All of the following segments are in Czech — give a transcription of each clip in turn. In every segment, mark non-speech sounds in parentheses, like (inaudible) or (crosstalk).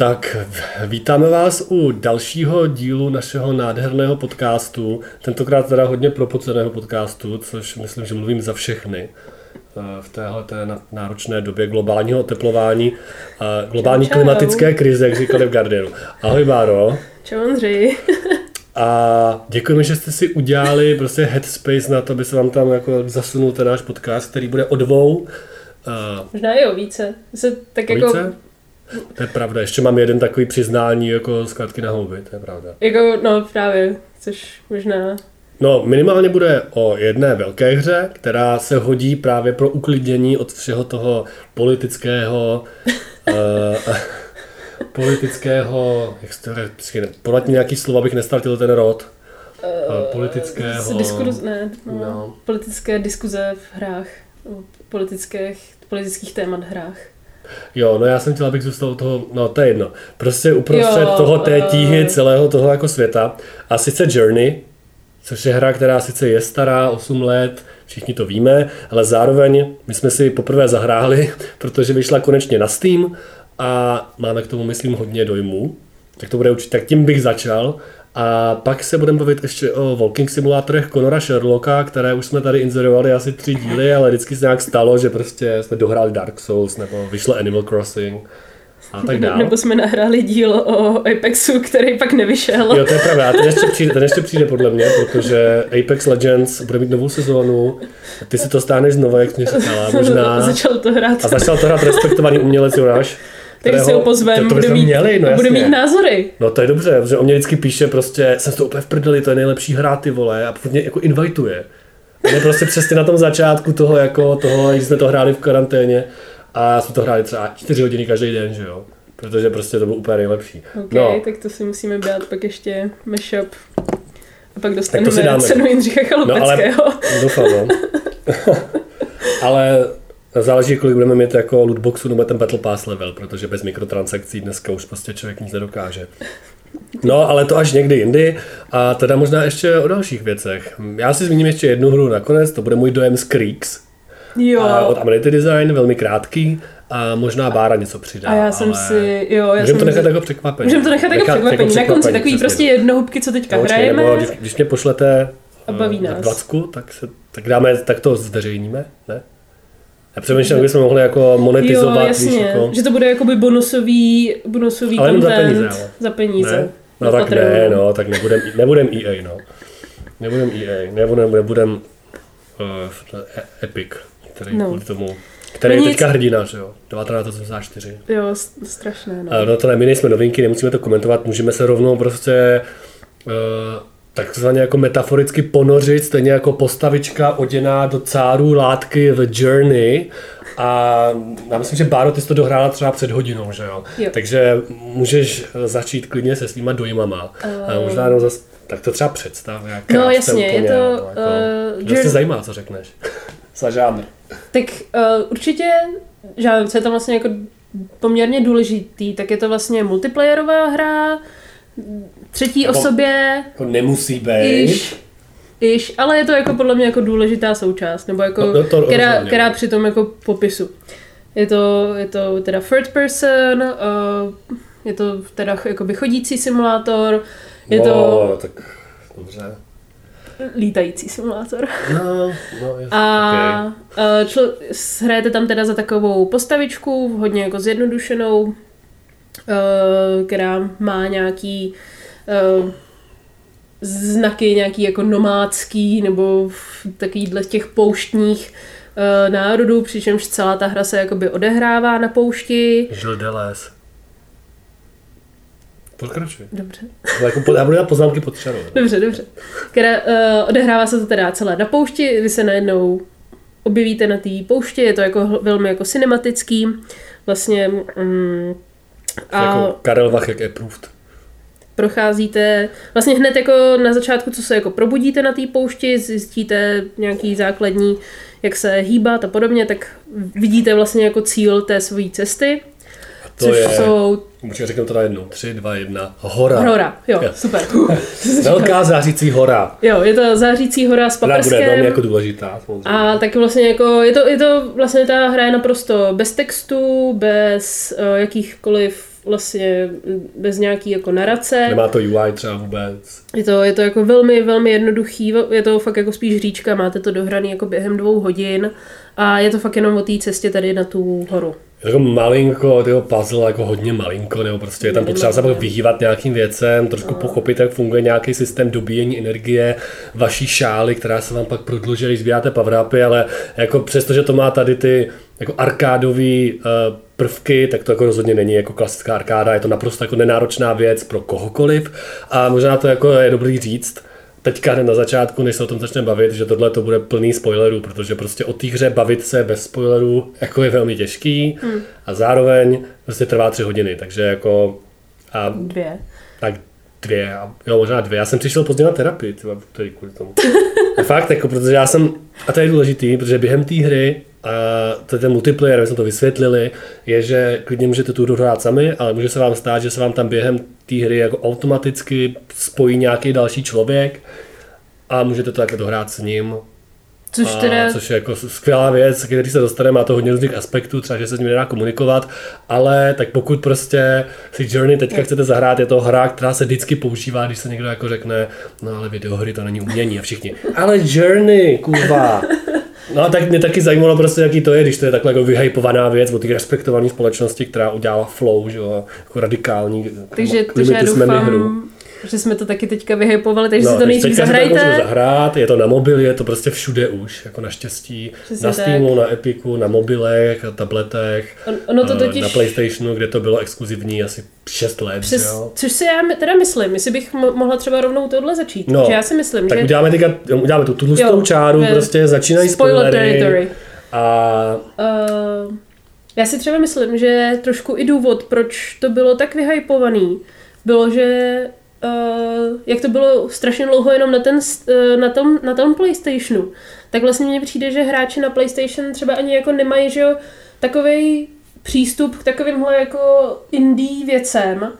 Tak vítáme vás u dalšího dílu našeho nádherného podcastu, tentokrát teda hodně propoceného podcastu, což myslím, že mluvím za všechny eh, v téhle té náročné době globálního oteplování a globální čau, čau. klimatické krize, jak říkali v Guardianu. Ahoj Báro. Čau Ondřej. A děkujeme, že jste si udělali prostě headspace na to, aby se vám tam jako zasunul ten náš podcast, který bude o dvou. Uh, Možná i o více. Se tak jako... Více? To je pravda, ještě mám jeden takový přiznání jako zkratky na houby, to je pravda. Jako, no právě, což možná... No, minimálně bude o jedné velké hře, která se hodí právě pro uklidnění od všeho toho politického, uh, (laughs) politického, jak se to podle nějaký slovo, abych nestartil ten rod. Uh, politického... Diskurz, ne, no, no. Politické diskuze v hrách, politických, politických témat hrách. Jo, no já jsem chtěl, abych zůstal u toho, no to je jedno. Prostě uprostřed jo, toho té tíhy celého toho jako světa. A sice Journey, což je hra, která sice je stará, 8 let, všichni to víme, ale zároveň my jsme si poprvé zahráli, (laughs) protože vyšla konečně na Steam a máme k tomu, myslím, hodně dojmů. Tak to bude určitě, tak tím bych začal. A pak se budeme bavit ještě o walking simulátorech Conora Sherlocka, které už jsme tady inzerovali asi tři díly, ale vždycky se nějak stalo, že prostě jsme dohráli Dark Souls nebo vyšlo Animal Crossing a tak dále. Nebo jsme nahráli díl o Apexu, který pak nevyšel. Jo, to je pravda. Ten ještě přijde, ten ještě přijde podle mě, protože Apex Legends bude mít novou sezónu. Ty si to stáhneš znovu, jak jsi říkala, možná. (laughs) Začal to hrát. A začal to hrát respektovaný umělec Jonáš. Tak si ho pozvem, to, to bude, mít, měli, no bude mít názory. No to je dobře, protože on mě vždycky píše prostě, jsem to úplně v prdeli, to je nejlepší hra ty vole a mě jako invituje. On je prostě přesně na tom začátku toho, jako toho, když jsme to hráli v karanténě a jsme to hráli třeba 4 hodiny každý den, že jo. Protože prostě to bylo úplně nejlepší. OK, no. tak to si musíme brát pak ještě mashup. A pak dostaneme cenu Jindřicha Chalupeckého. No, ale, doufám, no. (laughs) ale Záleží, kolik budeme mít jako lootboxu nebo ten Battle Pass level, protože bez mikrotransakcí dneska už prostě člověk nic nedokáže. No, ale to až někdy jindy. A teda možná ještě o dalších věcech. Já si zmíním ještě jednu hru nakonec, to bude můj dojem z Creeks. Jo. A od Amenity Design, velmi krátký. A možná Bára něco přidá. A já jsem ale... si, jo, já Můžeme jsem to nechat jako překvapení. Můžeme to nechat jako překvapení. Na konci takový přesně. prostě jednohubky, co teďka no, hrajeme. Nebo když, když mě pošlete a baví nás. 20, tak, se, tak dáme, tak to zveřejníme, ne? Já přemýšlím, že bychom mohli jako monetizovat. Jo, jasně, víš, jako... že to bude jakoby bonusový, bonusový ale content. za peníze, ale. Za peníze. Ne? No tak ne, no, tak nebudem, nebudem EA, no. Nebudem EA, nebudem, nebudem uh, Epic, který no. kvůli tomu který je teďka hrdina, že jo? 1984. Jo, strašné, no. no to ne, my nejsme novinky, nemusíme to komentovat, můžeme se rovnou prostě uh, takzvaně jako metaforicky ponořit, stejně jako postavička oděná do cáru látky The Journey. A já myslím, že Báro, ty jsi to dohrála třeba před hodinou, že jo? jo. Takže můžeš začít klidně se svýma dojmama. Uh... A možná jenom zas, tak to třeba představ. No jasně, úplně, je to... No, jako, uh, se zajímá, co řekneš. (laughs) Za žánr. Tak uh, určitě žánr, co je tam vlastně jako poměrně důležitý, tak je to vlastně multiplayerová hra, třetí jako, osobě. Jako nemusí být. Iž, iž, ale je to jako podle mě jako důležitá součást, nebo jako, no, no to která, která při tom jako popisu. Je to, je to teda third person, uh, je to teda jakoby chodící simulátor, je no, to... tak dobře. Lítající simulátor. No, no jasný, A okay. člo, hrajete tam teda za takovou postavičku, hodně jako zjednodušenou, Eh, která má nějaký uh, znaky nějaký jako nomádský nebo takovýhle těch pouštních uh, národů, přičemž celá ta hra se jakoby odehrává na poušti. Žil Deleuze. Pokračuj. Dobře. Jako, já budu na poznámky pod čarou. Dobře, dobře. Která, uh, odehrává se to teda celé na poušti, vy se najednou objevíte na té poušti, je to jako velmi jako cinematický. Vlastně um, a jako Karel Vach, jak approved. Procházíte, vlastně hned jako na začátku, co se jako probudíte na té poušti, zjistíte nějaký základní, jak se hýbat a podobně, tak vidíte vlastně jako cíl té své cesty. To což je, jsou... Můžu řeknout to na jednu. Tři, dva, jedna. Hora. Hora, jo, jo. super. (laughs) Velká zářící hora. Jo, je to zářící hora s paprskem. bude velmi jako důležitá. Samozřejmě. A taky vlastně jako, je to, je to vlastně ta hra je naprosto bez textu, bez uh, jakýchkoliv vlastně bez nějaký jako narace. Nemá to UI třeba vůbec. Je to, je to jako velmi, velmi jednoduchý, je to fakt jako spíš říčka, máte to dohraný jako během dvou hodin a je to fakt jenom o té cestě tady na tu horu. Je jako malinko, tyho puzzle jako hodně malinko, nebo prostě je tam potřeba se vyhývat nějakým věcem, trošku no. pochopit, jak funguje nějaký systém dobíjení energie vaší šály, která se vám pak prodluží, když sbíráte power ale jako přesto, že to má tady ty jako arkádový uh, prvky, tak to jako rozhodně není jako klasická arkáda, je to naprosto jako nenáročná věc pro kohokoliv a možná to jako je dobrý říct, teďka hned na začátku, než se o tom začneme bavit, že tohle to bude plný spoilerů, protože prostě o té hře bavit se bez spoilerů jako je velmi těžký hmm. a zároveň prostě trvá tři hodiny, takže jako... A, dvě. Tak dvě, jo možná dvě. Já jsem přišel pozdě na terapii, třeba tady kvůli tomu. (laughs) Fakt, jako, protože já jsem, a to je důležitý, protože během té hry a to je ten multiplayer, my jsme to vysvětlili, je, že klidně můžete tu hru hrát sami, ale může se vám stát, že se vám tam během té hry jako automaticky spojí nějaký další člověk a můžete to takhle dohrát s ním. Což, teda... což je jako skvělá věc, který se dostane, má to hodně různých aspektů, třeba že se s ním nedá komunikovat, ale tak pokud prostě si Journey teďka chcete zahrát, je to hra, která se vždycky používá, když se někdo jako řekne, no ale videohry to není umění a všichni, ale Journey, kurva, No a tak mě taky zajímalo prostě, jaký to je, když to je takhle jako vyhypovaná věc od té respektované společnosti, která udělala flow, že jo, jako radikální. Takže, takže já doufám, hru že jsme to taky teďka vyhypovali, takže no, si to nejdřív zahrajte. To zahrát, je to na mobil, je to prostě všude už, jako naštěstí. Přesně na Steamu, tak. na Epiku, na mobilech, na tabletech, on, ono to totiž... na Playstationu, kde to bylo exkluzivní asi 6 let. Přes, jo? Což si já teda myslím, jestli bych mohla třeba rovnou tohle začít. No, já si myslím, tak že... uděláme, teďka, uděláme tu tlustou čáru, prostě začínají spoiler territory. A... Uh, já si třeba myslím, že trošku i důvod, proč to bylo tak vyhypovaný, bylo, že uh, jak to bylo strašně dlouho jenom na, ten, uh, na, tom, na tom PlayStationu, tak vlastně mně přijde, že hráči na PlayStation třeba ani jako nemají, že jo, takovej přístup k takovýmhle jako indie věcem.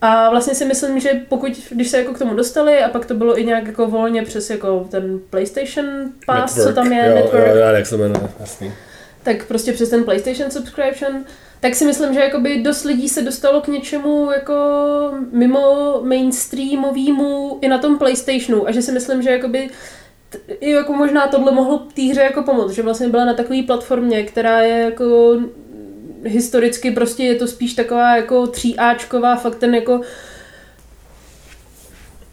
A vlastně si myslím, že pokud, když se jako k tomu dostali a pak to bylo i nějak jako volně přes jako ten PlayStation Pass, network. co tam je, jo, network. Jo, jak se jmenuje, jasný. Tak prostě přes ten PlayStation subscription, tak si myslím, že jakoby dost lidí se dostalo k něčemu jako mimo mainstreamovýmu i na tom PlayStationu a že si myslím, že jakoby i jako možná tohle mohlo té hře jako pomoct, že vlastně byla na takové platformě, která je jako historicky prostě je to spíš taková jako tříáčková, fakt ten jako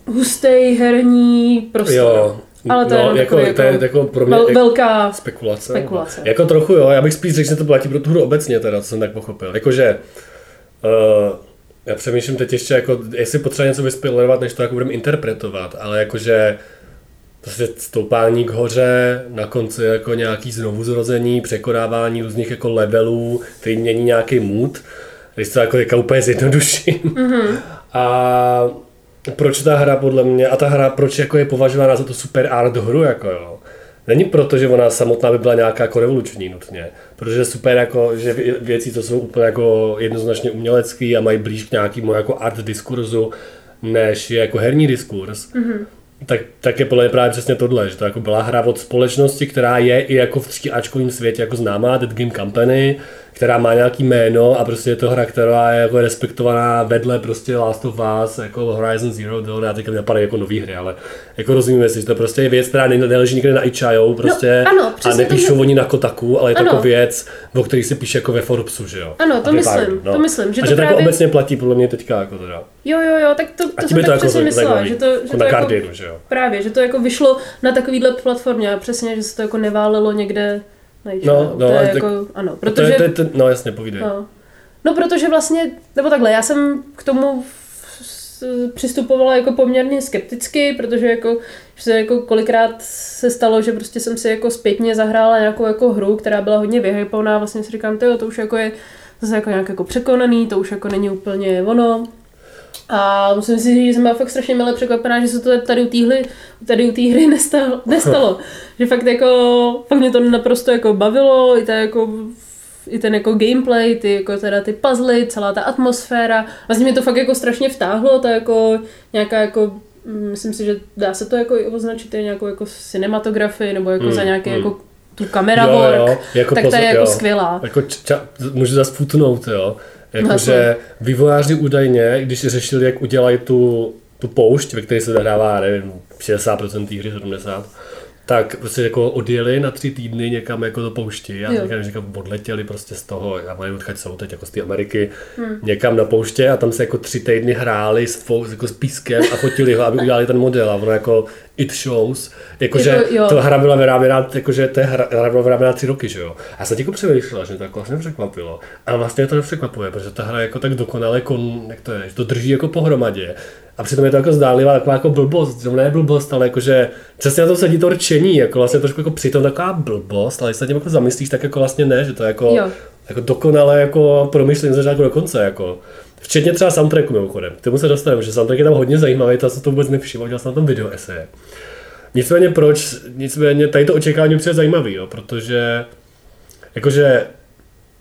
hustý herní prostor. Jo, ale to no, je jako, jako, to je jako pro mě vel, velká spekulace. spekulace. Jako trochu jo, já bych spíš řekl, že to platí pro tu hru obecně, teda, co jsem tak pochopil. Jakože uh, já přemýšlím teď ještě, jako, jestli potřeba něco vyspoilerovat, než to jako budeme interpretovat, ale jakože prostě stoupání k hoře, na konci jako nějaký znovuzrození, překonávání různých jako levelů, který mění nějaký mood, když to jako, jako úplně zjednoduším. Mm-hmm. (laughs) A proč ta hra podle mě, a ta hra proč jako je považována za to super art hru, jako jo. Není proto, že ona samotná by byla nějaká jako revoluční nutně, protože super jako, že věci, co jsou úplně jako jednoznačně umělecký a mají blíž k nějakému jako art diskurzu, než je jako herní diskurs, mm-hmm. tak, tak je podle mě právě přesně tohle, že to jako byla hra od společnosti, která je i jako v tříáčkovém světě jako známá, Dead Game Company, která má nějaký jméno a prostě je to hra, která je jako respektovaná vedle prostě Last of Us, jako Horizon Zero Dawn, já teďka napadají jako nový hry, ale jako rozumíme si, že to prostě je věc, která neleží nikde na itch.io prostě no, ano, a nepíšou to, oni na Kotaku, ale je to ano. jako věc, o který se píše jako ve Forbesu, že jo. Ano, to myslím, pár, no. to myslím. Že a to že právě... to jako obecně platí podle mě teďka jako teda. Jo, jo, jo, tak to, to, jsem to jako přesně myslela, že to, že jako to na Guardianu, jako, že jo. Právě, že to jako vyšlo na takovýhle platformě a přesně, že se to jako neválelo někde No, no, to je jako, ano, protože... To je, to je, no jasně, povídej. No. no, protože vlastně, nebo takhle, já jsem k tomu přistupovala jako poměrně skepticky, protože jako, že se jako kolikrát se stalo, že prostě jsem si jako zpětně zahrála nějakou jako hru, která byla hodně vyhypovaná, vlastně si říkám, to už jako je zase jako nějak jako překonaný, to už jako není úplně ono. A musím si říct, že jsem byla fakt strašně milé překvapená, že se to tady u téhle tady u té hry nestalo. (laughs) nestalo. že fakt jako, fakt mě to naprosto jako bavilo, i ta jako i ten jako gameplay, ty jako teda ty puzzle, celá ta atmosféra. Vlastně mě to fakt jako strašně vtáhlo, to jako nějaká jako mm, myslím si, že dá se to jako i označit nějakou jako cinematografii nebo jako mm, za nějaký mm. jako tu kamera jo, work, jo, jako tak ta je jako skvělá. Jako ča, můžu zase futnout, jo Jakože vývojáři údajně, když řešili, jak udělají tu, tu poušť, ve které se zahrává, nevím, 60% té hry, 70%, tak prostě jako odjeli na tři týdny někam jako do poušti. Já říkám, že odletěli prostě z toho, já mají odchať jsou teď jako z té Ameriky, hmm. někam na pouště a tam se jako tři týdny hráli s, tvou, jako s pískem a fotili ho, aby udělali ten model a ono jako it shows, jakože jako, to hra byla vyráběná, jakože to hra, hra byla vyráběná tři roky, že jo. A já jsem jako přemýšlela, že to jako vlastně překvapilo. A vlastně to nepřekvapuje, protože ta hra jako tak dokonale, kon, jak to je, že to drží jako pohromadě. A přitom je to jako zdálivá taková jako blbost, že ne blbost, ale jakože přesně na to sedí to rčení, jako vlastně trošku jako přitom taková blbost, ale když se tím jako zamyslíš, tak jako vlastně ne, že to je jako, jo. jako dokonale jako promyšlení začátku do konce, jako. Včetně třeba soundtracku mimochodem. K tomu se dostaneme, že soundtrack je tam hodně zajímavý, to se to vůbec nevšiml, dělal jsem na tom video eseje. Nicméně proč, nicméně tady to očekávání je zajímavý, jo, protože jakože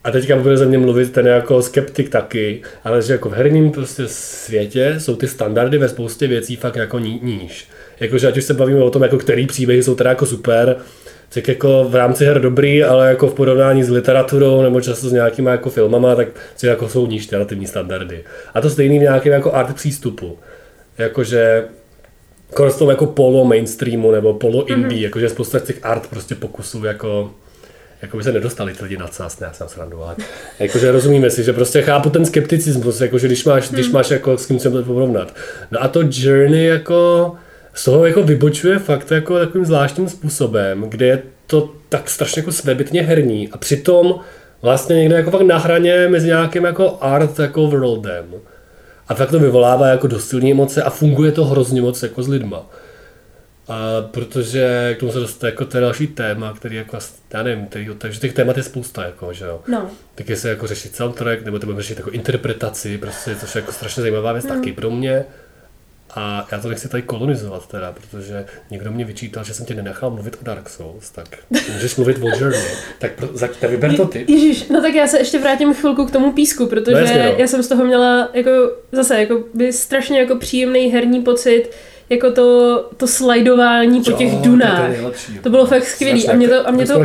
a teďka bude ze mě mluvit ten jako skeptik taky, ale že jako v herním prostě světě jsou ty standardy ve spoustě věcí fakt jako ní, níž. Jakože ať už se bavíme o tom, jako který příběhy jsou teda jako super, tak jako v rámci her dobrý, ale jako v porovnání s literaturou nebo často s nějakýma jako filmama, tak si jako jsou níž relativní standardy. A to stejný v nějakém jako art přístupu. Jakože tom jako polo mainstreamu nebo polo indie, mm-hmm. jakože spousta těch art prostě pokusů jako jako by se nedostali ty lidi na nás, ne, já jsem srandu, ale jakože rozumíme si, že prostě chápu ten skepticismus, jakože když máš, když hmm. máš jako s kým se to porovnat. No a to Journey jako z toho jako vybočuje fakt jako takovým zvláštním způsobem, kde je to tak strašně jako svébytně herní a přitom vlastně někde jako fakt na hraně mezi nějakým jako art jako worldem. A fakt to vyvolává jako dost silné emoce a funguje to hrozně moc jako s lidma. A protože k tomu se dostane jako to je další téma, který jako, já nevím, který, takže těch témat je spousta, jako, že jo. No. Tak jestli jako řešit soundtrack, nebo to budeme řešit jako interpretaci, prostě, což je jako strašně zajímavá věc mm. taky pro mě. A já to nechci tady kolonizovat teda, protože někdo mě vyčítal, že jsem tě nenechal mluvit o Dark Souls, tak můžeš mluvit o Journey. Tak, pro, za, tak vyber to ty. Ježíš, no tak já se ještě vrátím chvilku k tomu písku, protože no jasně, no. já jsem z toho měla jako zase jako by strašně jako příjemný herní pocit, jako to, to slajdování po těch dunách. To, to bylo fakt skvělé. A mě to, a mě to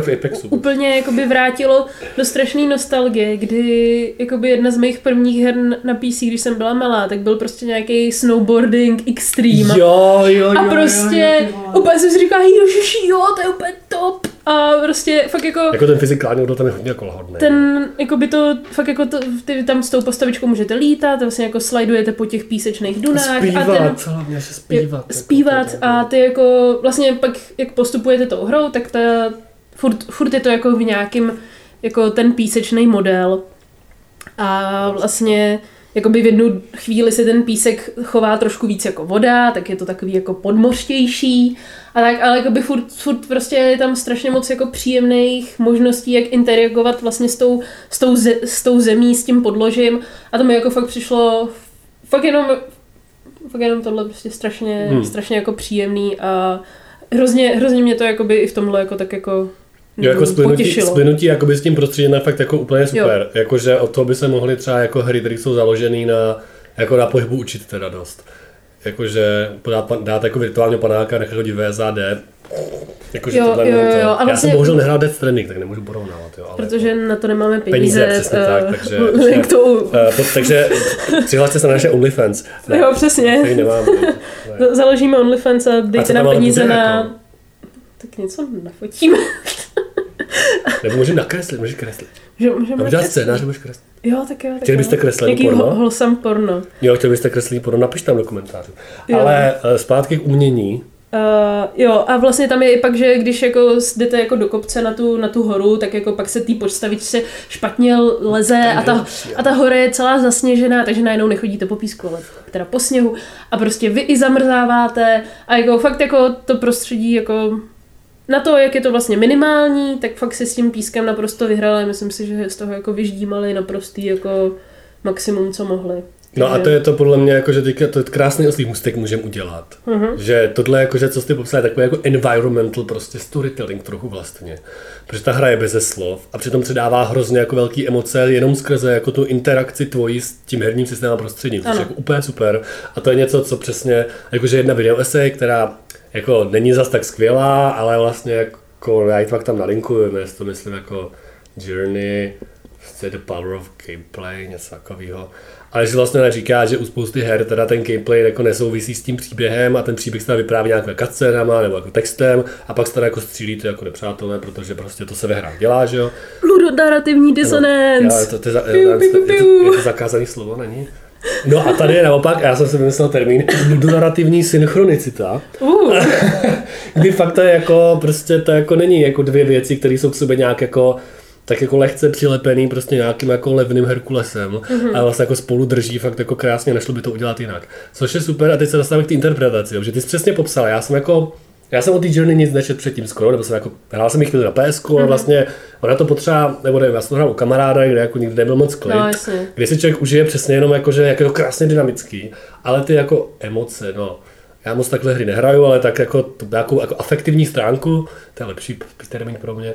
úplně jakoby vrátilo do strašné nostalgie, kdy jakoby jedna z mých prvních her na PC, když jsem byla malá, tak byl prostě nějaký snowboarding extreme. Jo, jo, jo, a prostě jo, jo, jo. úplně jsem si říkala, ježiši, jo, to je úplně top. A prostě fakt jako... Jako ten fyzikální údol tam je hodně jako lahodný. Ten, jako by to, fakt jako to, ty tam s tou postavičkou můžete lítat, vlastně jako slajdujete po těch písečných dunách. Zpívat, a ten, hlavně se zpívat. Zpívat jako, a ty jako, vlastně pak, jak postupujete tou hrou, tak ta, furt, furt je to jako v nějakým, jako ten písečný model. A vlastně jakoby v jednu chvíli se ten písek chová trošku víc jako voda, tak je to takový jako podmořtější. A tak, ale jakoby furt, furt prostě je tam strašně moc jako příjemných možností, jak interagovat vlastně s tou, s tou, ze, s tou zemí, s tím podložím. A to mi jako fakt přišlo fakt jenom, fakt jenom tohle prostě strašně, hmm. strašně jako příjemný a hrozně, hrozně mě to jakoby i v tomhle jako tak jako Jo, jako splynutí, splynutí jakoby s tím prostředím je fakt jako úplně super. Jakože od toho by se mohly třeba jako hry, které jsou založené na, jako na pohybu učit teda dost. Jakože dát, dát jako virtuálního panáka, nechat hodit VSAD, Jakože jo, tohle jo, jo, jo. A vlastně, Já jsem bohužel nehrál Death Stranding, tak nemůžu porovnávat. Jo, ale protože jako, na to nemáme peníze. Peníze, přesně uh, tak. Takže, (laughs) link to... Uh, takže přihlaste se na naše OnlyFans. Ne, jo, přesně. Nemáme, ne. (laughs) Založíme OnlyFans a dejte nám peníze na... Jako? Tak něco nafotíme. (laughs) Nebo můžeme nakreslit, můžeš kreslit. Že, můžeme Nebo dělat scénář, můžeš kreslit. Jo, tak jo. Tak chtěli byste kreslit porno? Nějaký wholesome porno. Jo, chtěli byste kreslit porno, napište tam do komentářů. Jo. Ale uh, zpátky k umění. Uh, jo, a vlastně tam je i pak, že když jako jdete jako do kopce na tu, na tu horu, tak jako pak se té podstavičce špatně leze a ta, a ta hora je celá zasněžená, takže najednou nechodíte po písku, ale teda po sněhu a prostě vy i zamrzáváte a jako fakt jako to prostředí jako na to, jak je to vlastně minimální, tak fakt si s tím pískem naprosto vyhrali. Myslím si, že z toho jako vyždímali naprostý jako maximum, co mohli. No a to je to podle mě, jako, že teďka to je krásný oslý mustek můžeme udělat. Uh-huh. Že tohle, jako, že co jste popsali, takový jako environmental prostě storytelling trochu vlastně. Protože ta hra je beze slov a přitom předává hrozně jako velký emoce jenom skrze jako tu interakci tvojí s tím herním systémem a prostředím, což je jako úplně super. A to je něco, co přesně, jakože jedna video esej, která jako není zas tak skvělá, ale vlastně jako já ji pak tam nalinkuju, jestli to myslím jako Journey prostě the power of gameplay, něco takového. Ale že vlastně říká, že u spousty her teda ten gameplay jako nesouvisí s tím příběhem a ten příběh se vypráví nějakým cutscénama nebo jako textem a pak se teda jako střílíte jako nepřátelé, protože prostě to se ve hrách dělá, že jo? Ludonarrativní disonance. No, je, to, to, je, je, je, to, je to zakázaný slovo, není? No a tady je naopak, já jsem si vymyslel termín, ludonarrativní synchronicita. Uh. (laughs) kdy fakt to je jako, prostě to jako není jako dvě věci, které jsou k sobě nějak jako tak jako lehce přilepený prostě nějakým jako levným Herkulesem mm-hmm. a vlastně jako spolu drží fakt jako krásně, nešlo by to udělat jinak. Což je super a teď se dostáváme k té interpretaci, že ty jsi přesně popsal, já jsem jako já jsem o té Journey nic nečet předtím skoro, nebo jsem jako, hrál jsem jich chvíli na PS, mm-hmm. a vlastně ona to potřeba, nebo nevím, já jsem to hrál u kamaráda, kde jako nikdy nebyl moc klid, no, kde si člověk užije přesně jenom jako, že jak je to krásně dynamický, ale ty jako emoce, no, já moc takhle hry nehraju, ale tak jako, to, jako, jako afektivní stránku, to je lepší termín pro mě,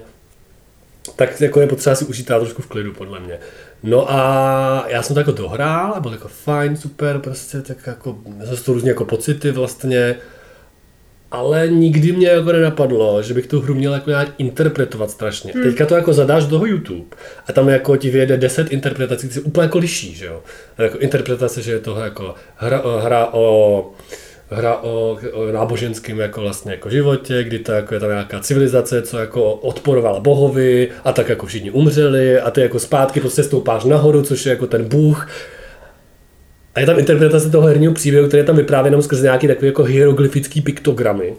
tak jako je potřeba si užít trošku v klidu, podle mě. No a já jsem to jako dohrál a byl jako fajn, super, prostě tak jako, zase to různě jako pocity vlastně, ale nikdy mě jako nenapadlo, že bych tu hru měl jako nějak interpretovat strašně. Hmm. Teďka to jako zadáš do YouTube a tam jako ti vyjede 10 interpretací, které se úplně jako liší, že jo. Jako interpretace, že je to jako hra, hra o hra o, o náboženském jako vlastně jako životě, kdy to jako je tam nějaká civilizace, co jako odporovala bohovi a tak jako všichni umřeli a ty jako zpátky prostě stoupáš nahoru, což je jako ten bůh. A je tam interpretace toho herního příběhu, který je tam vyprávěn skrze nějaký takový jako hieroglyfický piktogramy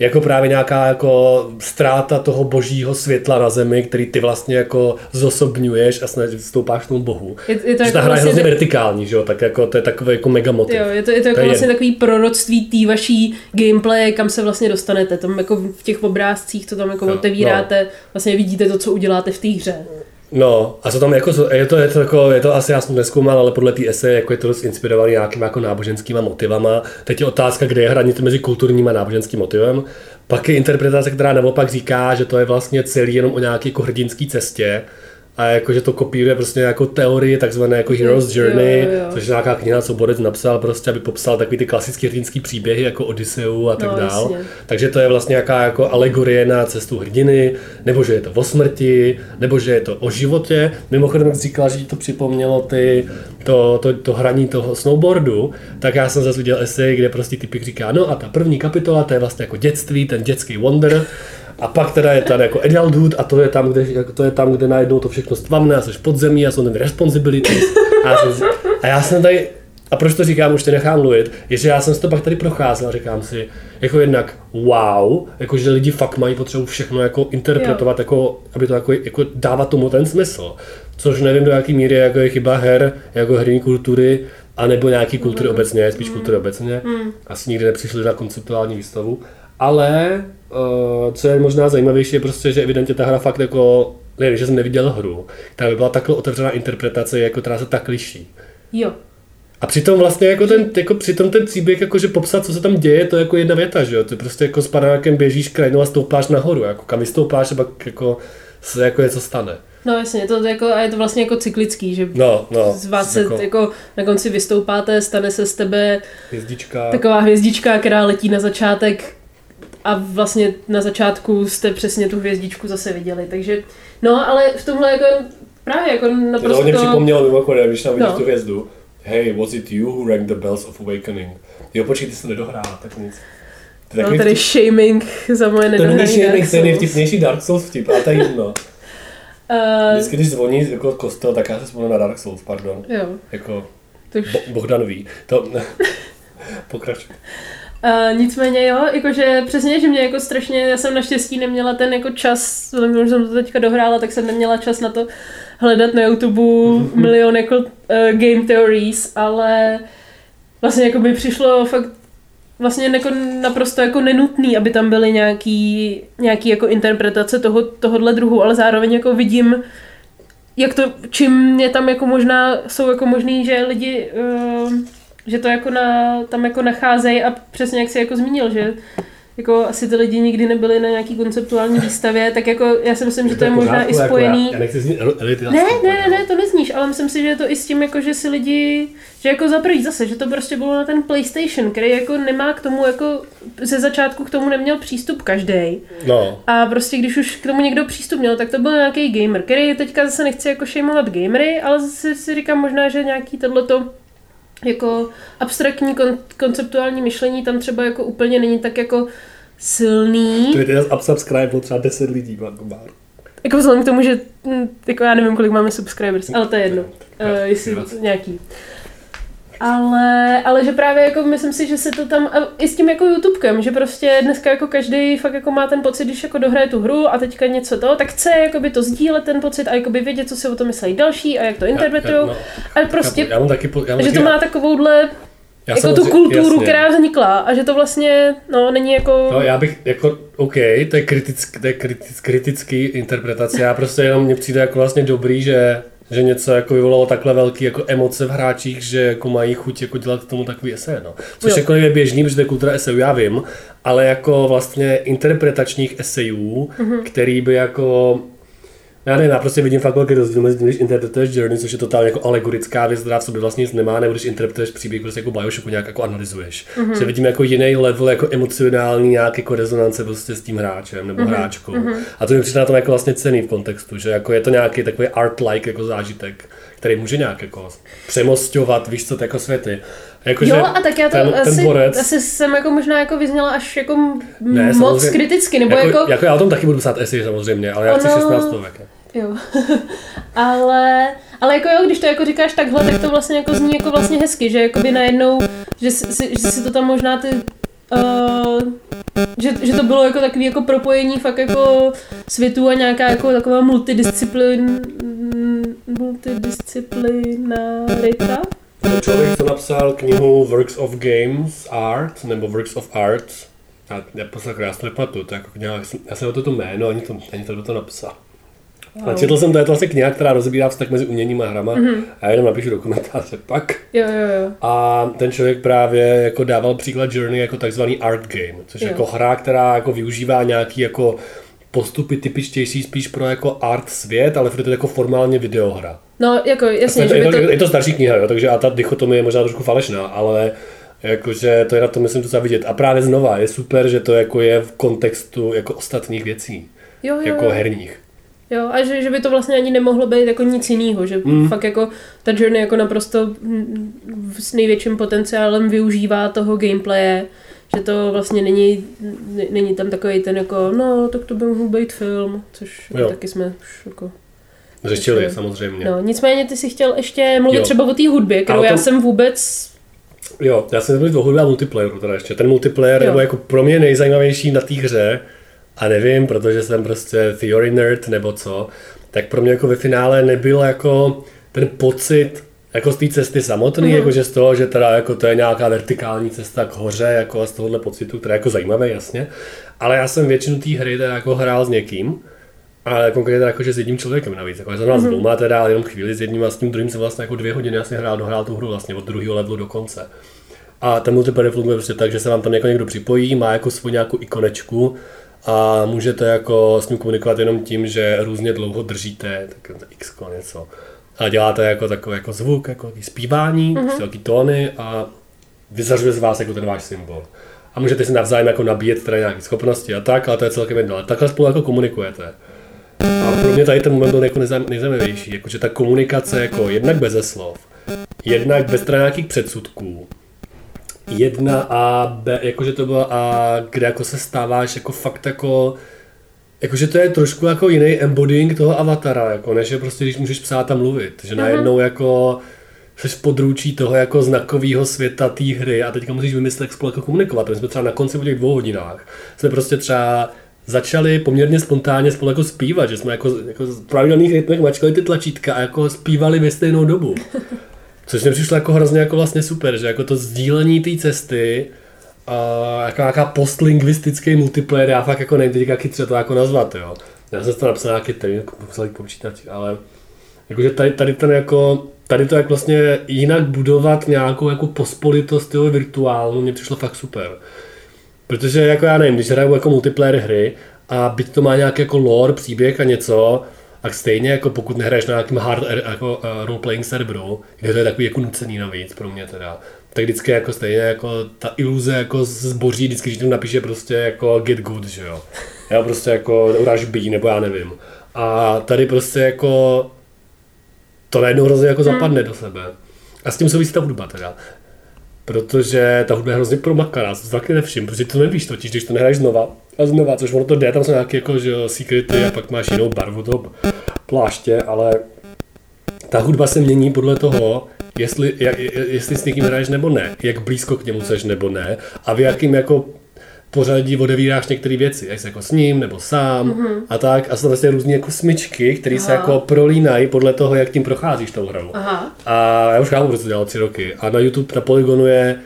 jako právě nějaká jako ztráta toho božího světla na zemi, který ty vlastně jako zosobňuješ a snažíš stoupáš tomu bohu. Je, je to že jako ta hra vlastně je hrozně vertikální, že jo, tak jako to je takový jako mega motiv. Jo, je to, je to jako to vlastně je... takový proroctví té vaší gameplay, kam se vlastně dostanete. Tam jako v těch obrázcích to tam jako no, otevíráte, no. vlastně vidíte to, co uděláte v té hře. No, a co tam jako, je to, je to, jako, je to asi, já jsem neskoumal, ale podle té ese jako je to dost inspirovaný nějakýma jako náboženskýma motivama. Teď je otázka, kde je hranice mezi kulturním a náboženským motivem. Pak je interpretace, která naopak říká, že to je vlastně celý jenom o nějaké jako hrdinské cestě, a jakože to kopíruje prostě jako teorii takzvané jako Hero's Journey, jo, jo, což je nějaká kniha, co Borec napsal prostě, aby popsal takový ty klasické hrdinské příběhy jako Odysseu a tak no, dál. Jasně. Takže to je vlastně nějaká jako alegorie na cestu hrdiny, nebo že je to o smrti, nebo že je to o životě. Mimochodem, jak říkala, že to připomnělo ty, to, to, to hraní toho snowboardu, tak já jsem zase viděl esej, kde prostě typik říká, no a ta první kapitola, to je vlastně jako dětství, ten dětský wonder, a pak teda je tady jako adulthood a to je tam, kde, jako to je tam, kde najednou to všechno stvamne a jsi podzemí a jsou ten responsibility. A já, jsem, a já jsem tady, a proč to říkám, už to nechám mluvit, je, že já jsem si to pak tady procházel a říkám si, jako jednak wow, jako že lidi fakt mají potřebu všechno jako interpretovat, jako, aby to jako, jako dávat tomu ten smysl. Což nevím do jaký míry jako je chyba her, jako herní kultury, anebo nějaký kultury mm. obecně, spíš mm. kultury obecně. Mm. Asi nikdy nepřišli na konceptuální výstavu. Ale uh, co je možná zajímavější, je prostě, že evidentně ta hra fakt jako, nevím, že jsem neviděl hru, která by byla takhle otevřená interpretace, jako která se tak liší. Jo. A přitom vlastně jako ten, jako přitom ten příběh, jako že popsat, co se tam děje, to je jako jedna věta, že jo? Ty prostě jako s panákem běžíš krajinou a stoupáš nahoru, jako kam vystoupáš a pak jako se jako něco stane. No jasně, to jako, a je to vlastně jako cyklický, že no, no, z vás se jako, jako na konci vystoupáte, stane se z tebe hvězdička. taková hvězdička, která letí na začátek a vlastně na začátku jste přesně tu hvězdičku zase viděli, takže no, ale v tomhle jako právě jako naprosto... To hodně připomnělo mimochodem, když tam vidíš no. tu hvězdu. Hey, was it you who rang the bells of awakening? Jo, počkej, ty jsi to nedohrála, tak nic. To no, tady vtip... shaming za moje nedohraní To není shaming, to je nejvtipnější Dark Souls vtip, ale to je jedno. Uh, (laughs) Vždycky, když zvoní jako kostel, tak já se vzpomínám na Dark Souls, pardon. Jo. Jako Bo- Bohdan ví. To... (laughs) Pokračuj. Uh, nicméně jo, jakože přesně, že mě jako strašně, já jsem naštěstí neměla ten jako čas, protože jsem to teďka dohrála, tak jsem neměla čas na to hledat na YouTube milion jako uh, game theories, ale vlastně jako by přišlo fakt vlastně jako naprosto jako nenutný, aby tam byly nějaký, nějaký jako interpretace toho, tohohle druhu, ale zároveň jako vidím, jak to, čím je tam jako možná, jsou jako možný, že lidi uh, že to jako na, tam jako nacházejí a přesně jak jsi jako zmínil, že jako asi ty lidi nikdy nebyli na nějaký konceptuální výstavě, tak jako já si myslím, že to je možná i Jako spojený. já, já nechci znít elity Ne, ne, ne, ne, to nezníš, ale myslím si, že je to i s tím, jako, že si lidi, že jako za prvý zase, že to prostě bylo na ten PlayStation, který jako nemá k tomu, jako ze začátku k tomu neměl přístup každý. No, A prostě když už k tomu někdo přístup měl, tak to byl nějaký gamer, který teďka zase nechci jako šejmovat gamery, ale zase si říkám možná, že nějaký tohleto jako abstraktní kon- konceptuální myšlení tam třeba jako úplně není tak jako silný. to je subscribe třeba 10 lidí, má Gomár. Jako vzhledem k tomu, že hm, jako já nevím, kolik máme subscribers, ale to je jedno. Uh, jestli nějaký. Ale, ale že právě jako myslím si, že se to tam, i s tím jako YouTubekem, že prostě dneska jako každý fakt jako má ten pocit, když jako dohraje tu hru a teďka něco to, tak chce jakoby to sdílet ten pocit a jakoby vědět, co si o tom myslí další a jak to interpretují. Já, no, Ale prostě, já mám taky, já že to má takovouhle já jako tu kulturu, jasně. která vznikla a že to vlastně, no, není jako... No, já bych jako, OK, to je, kritický, to je kritický, kritický interpretace, já prostě jenom mně přijde jako vlastně dobrý, že, že něco jako vyvolalo takhle velký jako emoce v hráčích, že jako mají chuť jako dělat k tomu takový esej, no. Což Jo. jako je běžný, protože to je kultura esejů, já vím, ale jako vlastně interpretačních esejů, mm-hmm. který by jako já nevím, já prostě vidím fakt velký rozdíl mezi tím, když interpretuješ Journey, což je totálně jako alegorická věc, která v sobě vlastně nic nemá, nebo když interpretuješ příběh prostě jako Bioshocku nějak jako analyzuješ. Mm-hmm. Že vidím jako jiný level, jako emocionální nějak jako rezonance prostě s tím hráčem nebo mm-hmm. hráčkou. Mm-hmm. A to mi přijde na tom jako vlastně cený v kontextu, že jako je to nějaký takový art-like jako zážitek, který může nějak jako přemostovat, víš co, jako světy. Jako, Jo, a tak já to ten, asi, ten borec, asi jsem jako možná jako vyzněla až jako Ne, moc kriticky, nebo jako, jako, jako, jako, já o tom taky budu psát esej samozřejmě, ale já chci Ono- 16 stovek. jo. (laughs) ale, ale jako jo, když to jako říkáš takhle, tak to vlastně jako zní jako vlastně hezky, že jakoby najednou, že si, že si to tam možná ty Uh, že, že to bylo jako takový jako propojení fakt jako světů a nějaká jako taková multidisciplin, multidisciplinarita. Ten člověk, co napsal knihu Works of Games Art, nebo Works of Art, já, já, posledně, já si to nepamatuju, to je jako kniha, já jsem, to to jméno, ani to, ani to, to napsal. Wow. A četl jsem, to je to vlastně kniha, která rozebírá vztah mezi uměním a hrama mm-hmm. a já jenom napíšu do komentáře pak. Jo, jo, jo. A ten člověk právě jako dával příklad Journey jako takzvaný art game, což je jako hra, která jako využívá nějaký jako postupy typičtější spíš pro jako art svět, ale furt je to jako formálně videohra. No, jako jasně, je, že je, to, to... je to starší kniha, jo, takže a ta dichotomie je možná trošku falešná, ale jakože to je na to, myslím, docela vidět. A právě znova, je super, že to jako je v kontextu jako ostatních věcí, Jo, jo, jako jo. herních. Jo, a že, že by to vlastně ani nemohlo být jako nic jiného, že mm. fakt jako ta Journey jako naprosto mm, s největším potenciálem využívá toho gameplaye, že to vlastně není, není tam takový ten jako, no, tak to by mohl být film, což Jo. taky jsme už jako... Řešili, samozřejmě. No, nicméně ty si chtěl ještě mluvit Jo. třeba o té hudbě, kterou o já tom- jsem vůbec... Jo, já jsem mluvil o hudbě a multiplayeru teda ještě. Ten multiplayer Jo. nebo jako pro mě nejzajímavější na té hře, a nevím, protože jsem prostě theory nerd nebo co, tak pro mě jako ve finále nebyl jako ten pocit jako z té cesty samotný, mm. jakože z toho, že teda jako to je nějaká vertikální cesta k hoře, jako a z tohohle pocitu, který je jako zajímavý, jasně. Ale já jsem většinu té hry teda jako hrál s někým, ale konkrétně teda jako, že s jedním člověkem navíc. Jako, já jsem hrál s dvouma teda, ale jenom chvíli s jedním a s tím druhým jsem vlastně jako dvě hodiny asi hrál, dohrál tu hru vlastně od druhého levelu do konce. A ten multiplayer funguje prostě tak, že se vám tam jako někdo připojí, má jako svou nějakou ikonečku a můžete jako s ním komunikovat jenom tím, že různě dlouho držíte tak x něco. A děláte jako takový jako zvuk, jako zpívání, mm-hmm. takový tóny a vyzařuje z vás jako ten váš symbol. A můžete si navzájem jako nabíjet teda nějaké schopnosti a tak, ale to je celkem jedno. Ale takhle spolu jako komunikujete. A pro mě tady ten moment byl jako nejzaj- nejzajímavější, jakože ta komunikace jako jednak bez slov, jednak bez teda nějakých předsudků, jedna a B, jakože to bylo a kde jako se stáváš jako fakt jako Jakože to je trošku jako jiný embodying toho avatara, jako než je prostě, když můžeš psát a mluvit. Že najednou jako jsi v područí toho jako znakového světa té hry a teďka musíš vymyslet, jak spolu jako komunikovat. My jsme třeba na konci po těch dvou hodinách jsme prostě třeba začali poměrně spontánně spolu jako zpívat, že jsme jako, jako v pravidelných rytmech mačkali ty tlačítka a jako zpívali ve stejnou dobu. (laughs) Což mi přišlo jako hrozně jako vlastně super, že jako to sdílení té cesty a jako nějaká postlingvistický multiplayer, já fakt jako nevím teď, jak to jako nazvat, jo. Já jsem to napsal nějaký termín, musel jít počítač, ale jakože tady, tady ten jako, tady to jak vlastně jinak budovat nějakou jako pospolitost, jo, virtuálnu, mně přišlo fakt super. Protože jako já nevím, když hraju jako multiplayer hry a byť to má nějaký jako lore, příběh a něco, a stejně jako pokud nehraješ na nějakým hard jako uh, role-playing serveru, kde to je takový jako nucený navíc pro mě teda, tak vždycky jako stejně jako ta iluze jako zboří, vždycky, když tam napíše prostě jako get good, že jo. Já prostě jako uráž B, nebo já nevím. A tady prostě jako to najednou hrozně jako hmm. zapadne do sebe. A s tím souvisí ta hudba teda. Protože ta hudba je hrozně promakaná, to taky nevšim, protože to nevíš totiž, když to nehraješ znova a znova, což ono to jde, tam jsou nějaké jako, že jo, secrety a pak máš jinou barvu toho pláště, ale ta hudba se mění podle toho, jestli, jak, jestli s někým hraješ nebo ne, jak blízko k němu seš nebo ne a v jakým jako pořadí odevíráš některé věci, jestli jako s ním nebo sám mm-hmm. a tak. A jsou vlastně různé jako smyčky, které se jako prolínají podle toho, jak tím procházíš tou hrou. Aha. A já už chápu, proč to dělal tři roky. A na YouTube na Polygonu je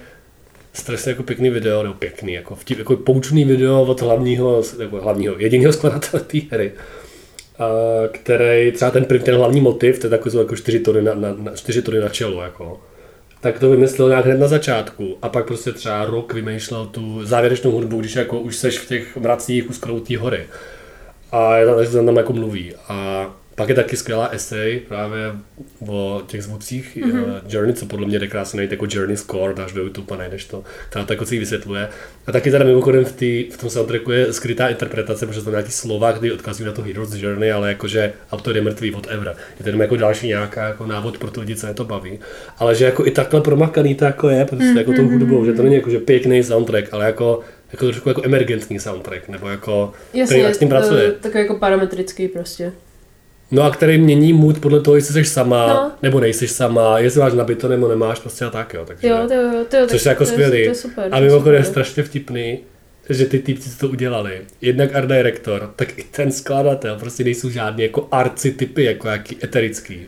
strašně jako pěkný video, nebo pěkný, jako, vtip, jako poučný video od hlavního, nebo hlavního, jediného (laughs) skladatele té hry. Který třeba ten, ten hlavní motiv, to je takový jako čtyři tony na, na, na, čtyři tony na čelo, jako tak to vymyslel nějak hned na začátku a pak prostě třeba rok vymýšlel tu závěrečnou hudbu, když jako už seš v těch mracích u hory. A je tam, tam jako mluví. A pak je taky skvělá essay právě o těch zvucích mm-hmm. Journey, co podle mě jde krásně najít jako Journey Score, dáš do YouTube a najdeš to, která to jako si vysvětluje. A taky teda mimochodem v, tý, v tom soundtracku je skrytá interpretace, protože to nějaký slova, kdy odkazují na to Heroes Journey, ale jakože autor je mrtvý, whatever. Je to jenom jako další nějaká jako návod pro ty lidi, co je to baví. Ale že jako i takhle promakaný to jako je, prostě mm-hmm. jako tou mhm, hudbou, že to není jako že pěkný soundtrack, ale jako jako trošku jako emergentní soundtrack, nebo jako, Jasně, jak s tím pracuje. Takový jako parametrický prostě. No a který mění mood podle toho, jestli jsi sama, no. nebo nejsi sama, jestli máš nabito nebo nemáš, prostě a tak jo. Takže, jo, to, jo, to, jo, což je jako skvělý. To je super, a mimochodem je strašně vtipný, že ty týpci, co to udělali, jednak art director, tak i ten skladatel, prostě nejsou žádný jako arci typy, jako jaký eterický.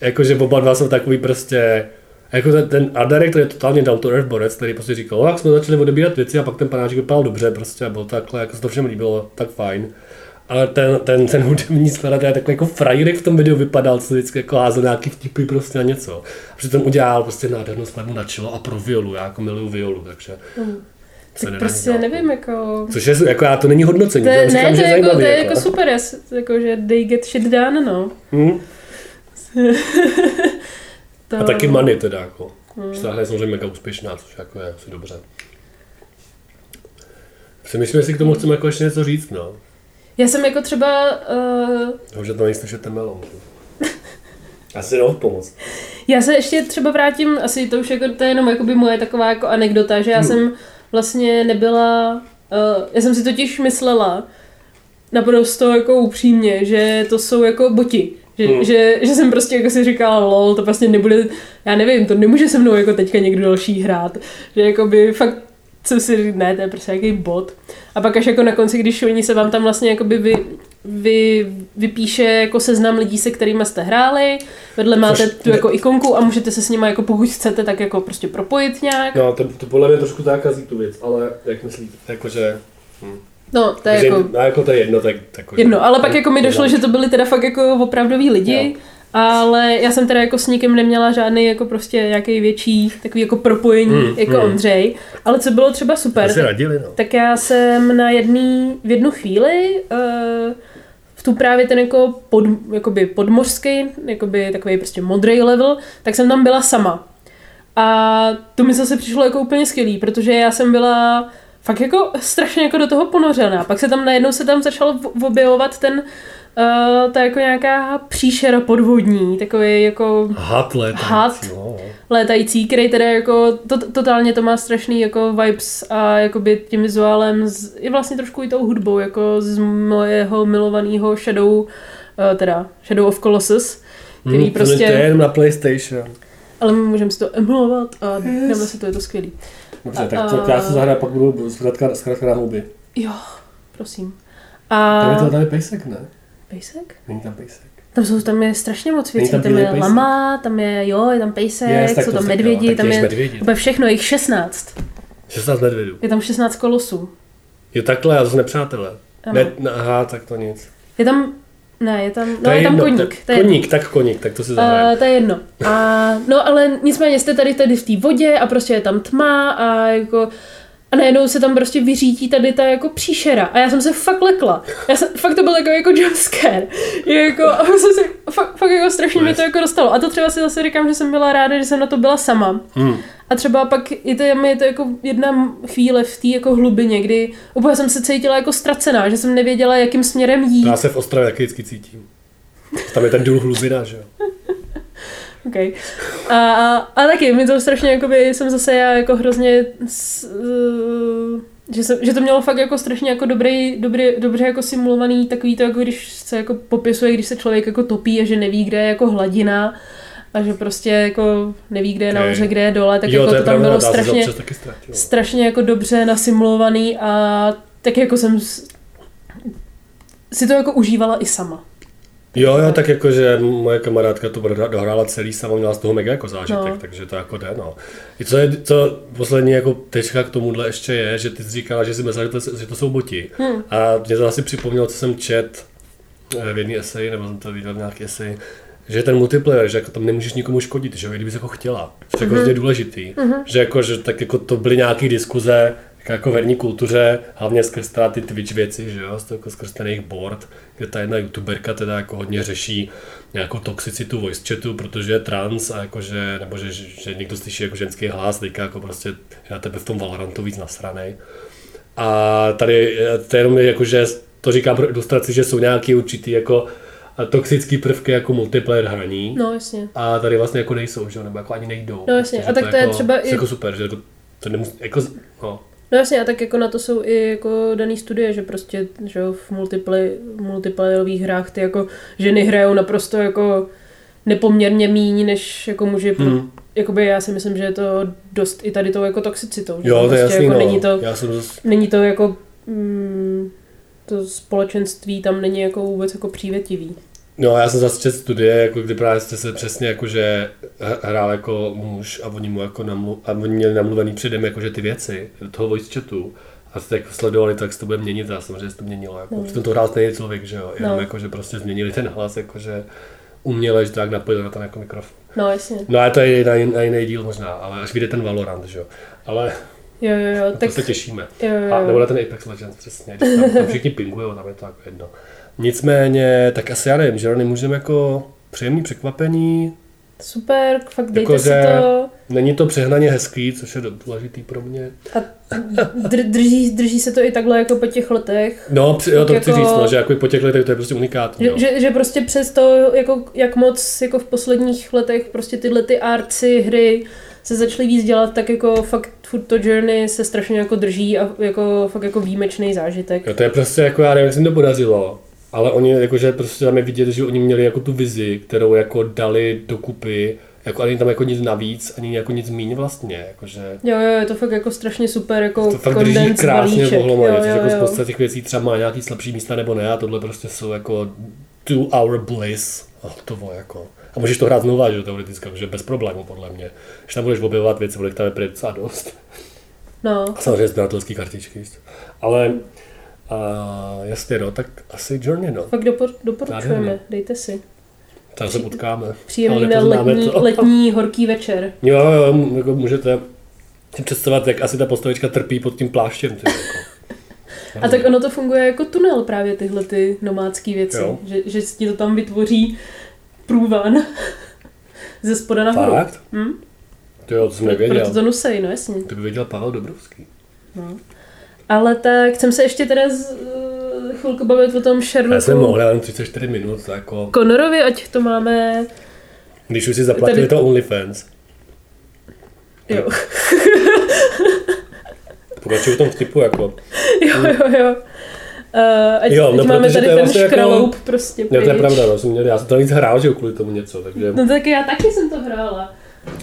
Jakože oba dva jsou takový prostě, jako ten, ten art director je totálně down to earth borec, který prostě říkal, jak jsme začali odebírat věci a pak ten panáček vypadal dobře prostě a byl takhle, jako se to všem líbilo, tak fajn ale ten, ten, ten hudební skladatel je takový jako frajerek v tom videu vypadal, co vždycky jako házel nějaký vtipy prostě a něco. A přitom udělal prostě nádhernou skladbu na čelo a pro violu, já jako miluju violu, takže... Mm. Tak prostě nevím, jako... Což je, jako já to není hodnocení, to, ne, říkám, to, je, jako, to je jako, jako super, jako, že they get shit done, no. Hmm. (laughs) to... A taky money teda, jako. Hmm. Že je samozřejmě mega úspěšná, což jako je asi dobře. Přemýšlím, jestli k tomu chceme jako ještě něco říct, no. Já jsem jako třeba... Uh... že to nejste že temelou. (laughs) Asi no, pomoc. Já se ještě třeba vrátím, asi to už jako, to je jenom jakoby moje taková jako anekdota, že já hmm. jsem vlastně nebyla, uh, já jsem si totiž myslela naprosto jako upřímně, že to jsou jako boti. Že, hmm. že, že, jsem prostě jako si říkala, lol, to vlastně nebude, já nevím, to nemůže se mnou jako teďka někdo další hrát. Že jako by fakt co si ne, to je prostě nějaký bod. A pak až jako na konci, když oni se vám tam vlastně jakoby vy, vy, vypíše jako seznam lidí, se kterými jste hráli, vedle máte Což, tu jako ikonku a můžete se s nimi jako pokud chcete, tak jako prostě propojit nějak. No, to, to podle mě trošku zákazí tu věc, ale jak myslíte, jakože... Hm. No, to je jako... No, jako to je jedno, tak... tak jedno, ale pak jako mi došlo, že to byli teda fakt jako opravdoví lidi, jo ale já jsem teda jako s nikým neměla žádný jako prostě nějaký větší takový jako propojení mm, jako mm. Ondřej, ale co bylo třeba super, tak, radili, no. tak já jsem na jedný, v jednu chvíli uh, v tu právě ten jako pod, jakoby podmořský, jakoby takový prostě modrý level, tak jsem tam byla sama. A to mi zase přišlo jako úplně skvělý, protože já jsem byla fakt jako strašně jako do toho ponořená. Pak se tam najednou se tam začal objevovat ten Uh, to je jako nějaká příšera podvodní, takový jako... Had létající. Had no. létající, který teda jako to, totálně to má strašný jako vibes a jakoby tím vizuálem z, i vlastně trošku i tou hudbou, jako z mojeho milovaného Shadow, uh, teda Shadow of Colossus, který hmm, prostě... To je jenom na PlayStation. Ale my můžeme si to emulovat a yes. si to, je to skvělý. Dobře, tak to, já se zahraju, pak budu zkrátka, zkrátka na houby. Jo, prosím. A... Tam je to tady pejsek, ne? Pejsek? Není tam pejsek. Tam, jsou, tam je strašně moc věcí, tam, tam je pejsek. lama, tam je, jo, je tam pejsek, yes, jsou tam medvědi, tam je medvědi. úplně všechno, jich 16. 16 medvědů. Je tam 16 kolosů. Jo takhle, a to nepřátelé. Ne, aha, tak to nic. Je tam, ne, je tam, no je, je tam jedno, koník. Je koník, tak koník, tak to si zahrajeme. Uh, to je jedno. A, no ale nicméně jste tady tady v té vodě a prostě je tam tma a jako a najednou se tam prostě vyřítí tady ta jako příšera. A já jsem se fakt lekla. Já jsem, fakt to byl jako, jako jumpscare. Jako, a jsem si, fakt, fakt jako strašně nice. mi to jako dostalo. A to třeba si zase říkám, že jsem byla ráda, že jsem na to byla sama. Hmm. A třeba pak i to, je to jako jedna chvíle v té jako hlubině, kdy úplně jsem se cítila jako ztracená, že jsem nevěděla, jakým směrem jít. Já se v Ostravě taky vždycky cítím. Tam je ten důl hlubina, že jo. Okay. A, a, a taky, mi to strašně, jakoby, jsem zase já jako hrozně, s, uh, že, jsem, že to mělo fakt jako strašně jako dobrý, dobrý, dobře jako simulovaný, takový to, jako když se jako popisuje, když se člověk jako topí a že neví, kde je jako hladina a že prostě jako neví, kde je nahoře, kde je dole, tak jo, jako to, to tam bylo strašně, strašně jako dobře nasimulovaný a tak jako jsem si to jako užívala i sama. Jo, jo, tak jako, že moje kamarádka to dohrála celý sama, měla z toho mega jako zážitek, no. takže to jako jde, no. I co je, co poslední jako tečka k tomuhle ještě je, že ty jsi říkala, že si myslela, že to, že to jsou boti. Hmm. A mě to asi připomnělo, co jsem čet eh, v jedné eseji, nebo jsem to viděl v nějaké eseji, že ten multiplayer, že jako tam nemůžeš nikomu škodit, že jo, kdybys jako chtěla. Což je mm-hmm. důležitý. Mm-hmm. Že jako, že tak jako to byly nějaké diskuze, jako herní kultuře, hlavně skrz teda ty Twitch věci, že jo, jako skrz ten jejich board, kde ta jedna youtuberka teda jako hodně řeší nějakou toxicitu voice chatu, protože je trans a jakože, nebo že, že někdo slyší jako ženský hlas, teďka jako prostě že na tebe v tom Valorantu víc nasranej. A tady to je jenom jako, že to říkám pro ilustraci, že jsou nějaký určitý jako toxický prvky jako multiplayer hraní. No jasně. A tady vlastně jako nejsou, že nebo jako ani nejdou. No jasně, a tak to, to je jako, třeba i... jako super, že to, to nemusí, jako, no. No jasně, a tak jako na to jsou i jako daný studie, že prostě že v multiplay, multiplayerových hrách ty jako ženy hrajou naprosto jako nepoměrně míň, než jako muži. Hmm. Jakoby já si myslím, že je to dost i tady tou jako toxicitou. Že jo, to prostě je jasný, jako no. není to, já jsem zase... není to jako mm, to společenství tam není jako vůbec jako přívětivý. No já jsem zase čet studie, jako kdy právě jste se přesně jako, že hrál jako muž a oni mu jako namlu, a oni měli namluvený předem jako, že ty věci toho voice chatu a jste jako sledovali, tak se to bude měnit a samozřejmě se to měnilo. Jako. No. Přitom to hrál stejný člověk, že jo, jenom no. jako, že prostě změnili ten hlas, jako, že uměle, že to tak napojili na ten jako mikrofon. No jasně. No a to je na, na jiný díl možná, ale až vyjde ten Valorant, že jo. Ale Jo, jo, jo. tak... se těšíme. Jo, jo, jo. A nebo na ten Apex Legends, přesně. Když tam, tam všichni pingují, tam je to jako jedno. Nicméně, tak asi já nevím, že nemůžeme jako příjemný překvapení. Super, fakt dejte jako, si to. Není to přehnaně hezký, což je důležitý pro mě. A drží, drží se to i takhle jako po těch letech. No, jo, to jako, chci říct, no, že jako po těch letech to je prostě unikátní. Že, že, že, prostě přes to, jako, jak moc jako v posledních letech prostě tyhle ty arci, hry se začaly víc dělat, tak jako fakt furt to Journey se strašně jako drží a jako fakt jako výjimečný zážitek. Jo, to je prostě jako, já nevím, jak se to podařilo, ale oni jakože prostě tam je vidět, že oni měli jako tu vizi, kterou jako dali dokupy, jako ani tam jako nic navíc, ani jako nic míň vlastně, jakože... Jo, jo, je to fakt jako strašně super, jako To fakt drží krásně pohlomadě, což jako spousta těch věcí třeba má nějaký slabší místa nebo ne, a tohle prostě jsou jako two hour bliss, oh, to jako. A můžeš to hrát znova, že teoreticky, že bez problémů podle mě. Když tam budeš objevovat věci, bude tam je docela dost. No. A samozřejmě sběratelské kartičky. Ale a jasně, no, tak asi Journey, no. Fakt dopor, doporučujeme, Nádherně. dejte si. Tam se potkáme. Příjemný letní, to. (laughs) letní horký večer. Jo, jo, jako můžete si představit, jak asi ta postavička trpí pod tím pláštěm. Ty, jako. (laughs) A tak ono to funguje jako tunel právě tyhle ty nomádské věci, jo. že, že ti to tam vytvoří průvan (laughs) ze spoda nahoru. Fakt? Hm? To jo, to jsem nevěděl. Proto to nusej, no jasně. To by věděl Pavel Dobrovský. No. Ale tak jsem se ještě teda z, uh, chvilku bavit o tom Sherlocku. Já jsem mohl, ale 34 minut, jako... Conorovi, ať to máme... Když už si zaplatili tady... to OnlyFans. Jo. Pokračuju v tom vtipu, jako. (laughs) Jo, jo, jo. Uh, ať, jo, no, ať máme tady ten vlastně škraloup jako, prostě Jo, to je pravda, no, jsem měl, já jsem to víc hrál, že kvůli tomu něco, takže... No tak já taky jsem to hrála.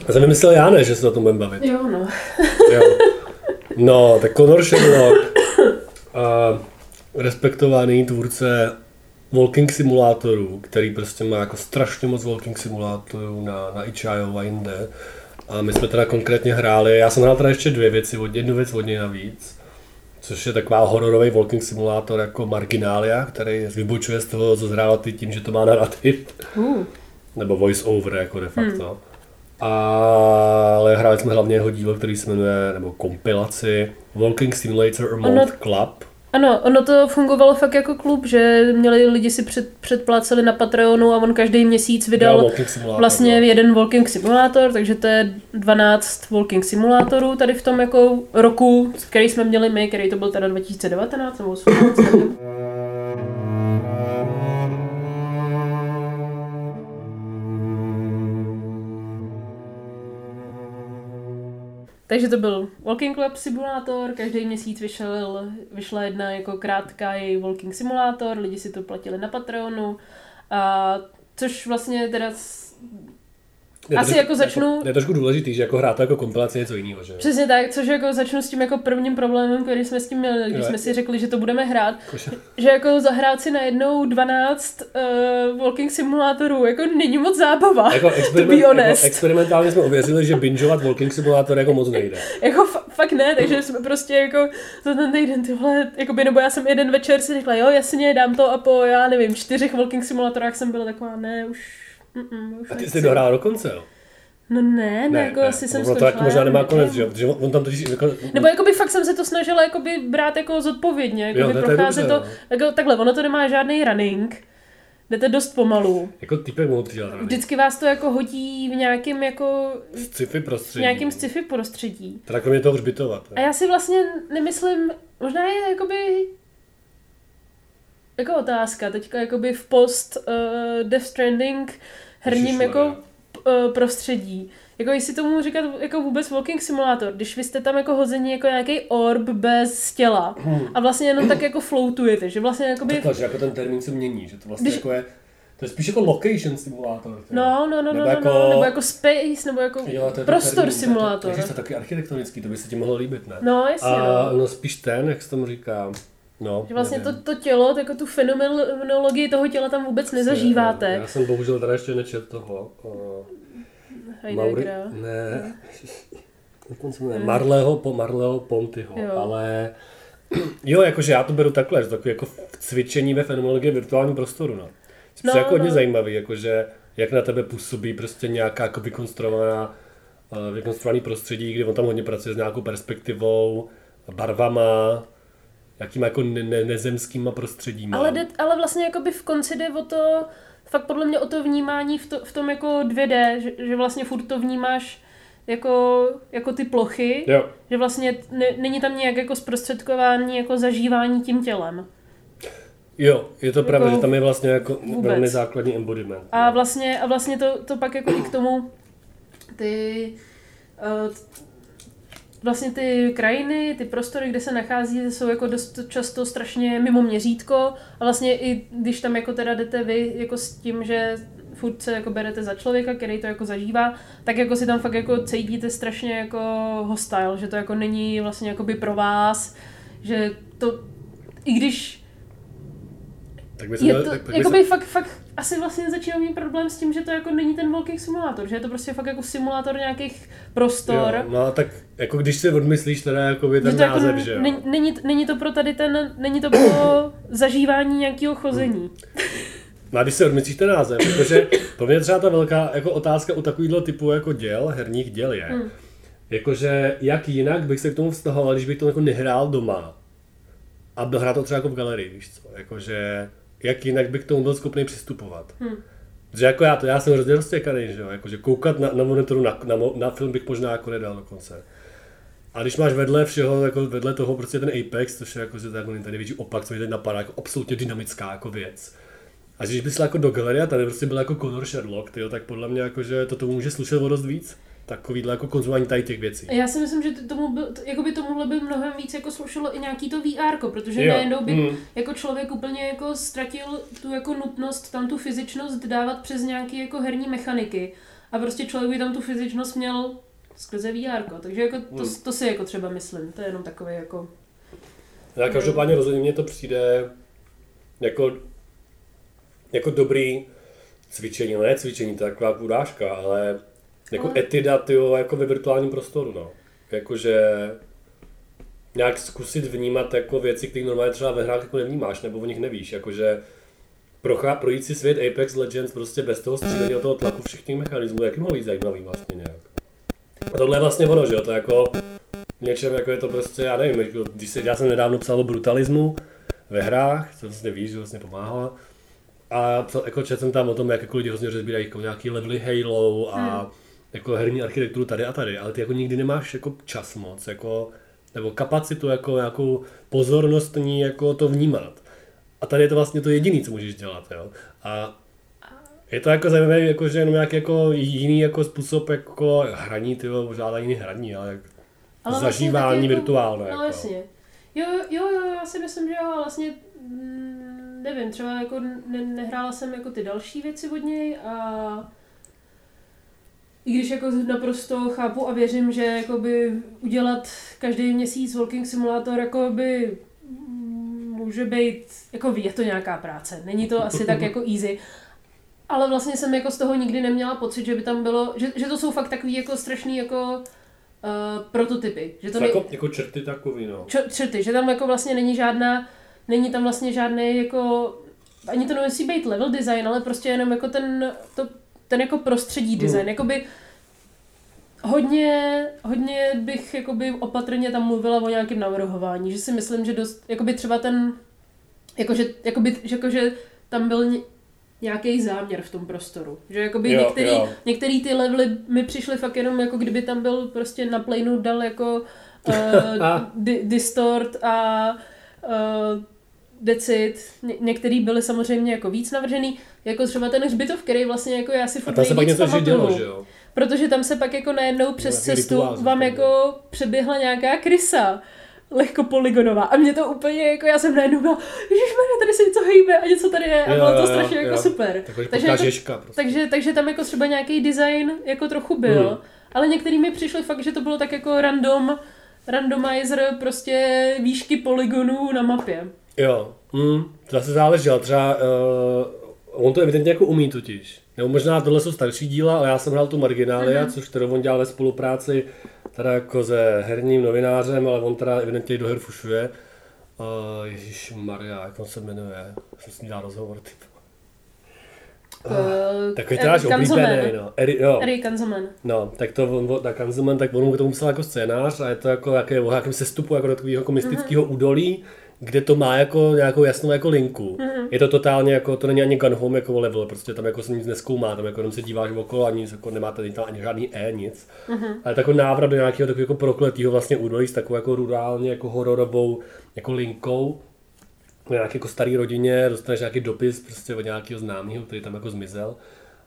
Já jsem vymyslel já ne, že se o tom budeme bavit. Jo, no. jo. (laughs) No, tak Conor Sherlock, uh, respektovaný tvůrce walking simulátorů, který prostě má jako strašně moc walking simulátorů na, na itch.io a jinde. A my jsme teda konkrétně hráli, já jsem hrál teda ještě dvě věci, jednu věc od něj navíc což je taková hororový walking simulátor jako Marginalia, který vybočuje z toho, co zhrála ty tím, že to má narrativ. Uh. Nebo voice over jako de facto. Hmm. Ale hráli jsme hlavně jeho dílo, který se jmenuje, nebo kompilaci Walking Simulator a Mode Club. Ano, ono to fungovalo fakt jako klub, že měli lidi si před, předpláceli na Patreonu a on každý měsíc vydal Jo, walking simulátor, vlastně no. jeden walking simulátor, takže to je 12 walking simulátorů tady v tom jako roku, který jsme měli my, který to byl teda 2019 nebo 18, (laughs) Takže to byl Walking Club simulátor, každý měsíc vyšel, vyšla jedna jako krátká její Walking simulátor, lidi si to platili na Patreonu, a což vlastně teda Je to Asi trošku- jako začnu- Je trošku důležitý, že jako hrát to jako kompilaci je něco jiného, že? Přesně tak, což jako začnu s tím jako prvním problémem, který jsme s tím měli, když Jo. jsme si řekli, že to budeme hrát, Jakože- že jako zahrát si najednou 12 uh, walking simulátorů, jako není moc zábava, Jako, experiment, jako experimentálně jsme ověřili, že bingeovat Walking Simulator jako moc nejde. Jako fa- fakt ne, takže jsme prostě jako za ten týden tyhle, jakoby, nebo já jsem jeden večer si řekla, jo jasně, dám to a po, já nevím, čtyřech walking simulátorách jsem byla taková, ne, už, mm, už A ty jsi dohrál do konce, jo? No ne, ne, jako asi jsem ono to skončila, jako možná nemá konec, že jo? Protože on tam totiž jako... Nebo jakoby fakt jsem se to snažila jakoby brát jako zodpovědně, jakoby Jo, je procházet to, no. jako, takhle, ono to nemá žádný running, jdete dost pomalu. Jako typek mohl dělat rady. Vždycky vás to jako hodí v nějakém jako, Sci-fi v prostředí. nějakém sci-fi prostředí. Teda kromě toho hřbitova. A já si vlastně nemyslím, možná je jakoby jako otázka, teďka jakoby v post uh, Death Stranding herním Ježišmarja. jako uh, prostředí. Jako jestli tomu říkat jako vůbec walking simulator, když vy jste tam jako hození jako nějaký orb bez těla a vlastně jenom tak jako floatujete, že vlastně jakoby... Takhle, že jako ten termín se mění, že to vlastně Když- jako je... To je spíš jako location simulátor. No, no, no, no, Nebo no, jako- no, nebo jako space, nebo jako Jo, to je prostor termín, simulátor. To, to, to, to je taky architektonický, to by se ti mohlo líbit, ne? No, jasně, A no. no spíš ten, jak se tomu říká. No, Že vlastně to, nevím. to tělo, tak jako tu fenomenologii toho těla tam vůbec nezažíváte. Já jsem bohužel teda ještě nečet toho. Uh, Heideggera. Ne. (laughs) Jak on se jmenuje? Marleho, po Marleho Pontyho, Jo. ale (clears throat) jo, jakože já to beru takhle, že takové jako cvičení ve fenomenologii virtuálního prostoru, no. No, No, jako hodně no. zajímavý, jakože jak na tebe působí prostě nějaká jako vykonstruovaná, eh, vykonstruovaný prostředí, kdy on tam hodně pracuje s nějakou perspektivou, barvama, jakýma jako ne- ne- nezemskýma prostředíma. Ale, jde, ale vlastně jakoby v konci jde o to, fakt podle mě o to vnímání v, to, v tom jako 2D, že, že vlastně furt to vnímáš jako, jako ty plochy, Jo, že vlastně ne, není tam nějak jako zprostředkování jako zažívání tím tělem. jo, je to pravda, Jako že tam je vlastně jako vůbec. velmi základní embodiment. A vlastně, a vlastně to, to pak jako i k tomu ty uh, vlastně ty krajiny, ty prostory, kde se nachází, jsou jako dost často strašně mimo měřítko a vlastně i když tam jako teda jdete vy jako s tím, že furt se jako berete za člověka, který to jako zažívá, tak jako si tam fakt jako cítíte strašně jako hostile, že to jako není vlastně jakoby pro vás, že to, i když Tak by se je to, tak, tak by jakoby fakt, fakt asi vlastně začínám mít problém s tím, že to jako není ten walking simulátor, že je to prostě fakt jako simulátor nějakých prostor. Jo, no tak jako když si odmyslíš teda jakoby ten že to jako název, že jo. není, není, není, to pro tady ten, není to pro (clears throat) zažívání nějakého chození. No a když si odmyslíš ten název, protože pro mě třeba ta velká jako otázka u takovýhle typu jako děl, herních děl je, Hmm. jakože jak jinak bych se k tomu vztahoval, když bych to jako nehrál doma a byl hrát to třeba jako v galerii, víš co, jakože jak jinak bych k tomu byl schopný přistupovat. Hmm. Že jako já to, já jsem hrozně roztěkaný, že jo, jakože koukat na, na monitoru na, na, na, film bych možná jako nedal dokonce. A když máš vedle všeho, jako vedle toho prostě ten Apex, což je jako, že to je jako ten největší opak, co mi teď napadá, jako absolutně dynamická jako věc. A když bys jako do galerie a tady prostě byl jako Conor Sherlock, tyjo, tak podle mě jako, že to tomu může slušet o dost víc. Takovýhle jako konzumování tady těch věcí. Já si myslím, že tomu byl, t- jakoby tomuhle by mnohem víc jako slušelo i nějaký to VR, protože Jo, najednou by mm. jako člověk úplně jako ztratil tu jako nutnost, tam tu fyzičnost dávat přes nějaké jako herní mechaniky. A prostě člověk by tam tu fyzičnost měl skrze VR. Takže jako to, Hmm. to si jako třeba myslím, to je jenom takový jako... Já každopádně rozhodně mně to přijde jako, jako dobrý cvičení, no ne cvičení, to je taková půdáška, ale jako Ale- etida, tyjo, jako ve virtuálním prostoru, no. Jakože nějak zkusit vnímat jako věci, které normálně třeba ve hrách jako nevnímáš, nebo o nich nevíš, jakože prochá, projít si svět Apex Legends prostě bez toho střílení toho tlaku všech těch mechanismů, jaký mohlo být zajímavý vlastně nějak. A tohle je vlastně ono, že jo, to je jako něčem, jako je to prostě, já nevím, jako, když se, já jsem nedávno psal o brutalismu ve hrách, co vlastně víš, že vlastně pomáhala. A jako četl jsem tam o tom, jak jako lidi hrozně rozbírají jako nějaký levely Halo a hmm. Jako herní architekturu tady a tady, ale ty jako nikdy nemáš jako čas moc, jako, nebo kapacitu, jako nějakou pozornostní, jako to vnímat. A tady je to vlastně to jediné, co můžeš dělat, jo. A je to jako zajímavé, jako, že jenom nějaký jako jiný jako způsob jako hraní, ty možná jiný hraní, ale, jak ale vlastně zažívání vlastně jako, virtuálné. No jako. jasně. Jo, jo, jo, já si myslím, že jo, vlastně mm, nevím, třeba jako ne, nehrála jsem jako ty další věci od něj a i když jako naprosto chápu a věřím, že jakoby udělat každý měsíc Walking Simulator jakoby může být, jako je to nějaká práce, není to asi tak jako easy, ale vlastně jsem jako z toho nikdy neměla pocit, že by tam bylo, že, že to jsou fakt takový jako strašný jako uh, prototypy. Že to ne... jako, jako čerty takový, no. Č- čerty, že tam jako vlastně není žádná, není tam vlastně žádný jako, ani to nemusí být level design, ale prostě jenom jako ten, to, ten jako prostředí hmm. design, hmm. jakoby hodně, hodně bych jakoby opatrně tam mluvila o nějakém navrhování, že si myslím, že dost, jakoby třeba ten, jakože, jakoby, jakože tam byl nějaký záměr v tom prostoru. Že jakoby jo, některý, jo. některý ty levely mi přišly fakt jenom jako kdyby tam byl prostě na planu dal jako uh, (laughs) di- distort a uh, decit. Ně- některý byly samozřejmě jako víc navržený, jako třeba ten hřbitov, který vlastně jako já si furt A se pak něco dělo, že jo? Protože tam se pak jako najednou přes cestu vám jako přeběhla nějaká krysa lehko polygonová. A mě to úplně jako, já jsem najednou byla, ježišmarja, tady se něco hejbe a něco tady je. A bylo to strašně jo, jako jo. super. takže, jako, žeška, prostě. takže, takže tam jako třeba nějaký design jako trochu byl. Hmm. Ale některý mi přišli fakt, že to bylo tak jako random, randomizer prostě výšky polygonů na mapě. Jo, to zase záleží, ale třeba uh, on to evidentně jako umí totiž. Nebo možná tohle jsou starší díla, ale já jsem hrál tu Marginália, mm-hmm. což kterou on dělal ve spolupráci teda jako se herním novinářem, ale on teda evidentně do her fušuje. Uh, Ježíš Maria, jak on se jmenuje? Jsem s ním dál rozhovor, typ. Uh, takový to náš oblíbený, no. Eri, no. No, tak to on, tak Kanzelman, tak on mu to musel jako scénář a je to jako jaké, o jakém sestupu jako do takového jako mystického uh-huh. údolí, kde to má jako nějakou jasnou jako linku. Mm-hmm. Je to totálně jako, to není ani gun home jako level, prostě tam jako se nic neskoumá, tam jako jenom se díváš okolo a nic, jako nemáte tam ani žádný E, nic. Mm-hmm. Ale jako návrat do nějakého takového jako prokletého vlastně údolí s takovou jako rurálně jako hororovou jako linkou, nějaké jako starý rodině, dostaneš nějaký dopis prostě od nějakého známého, který tam jako zmizel.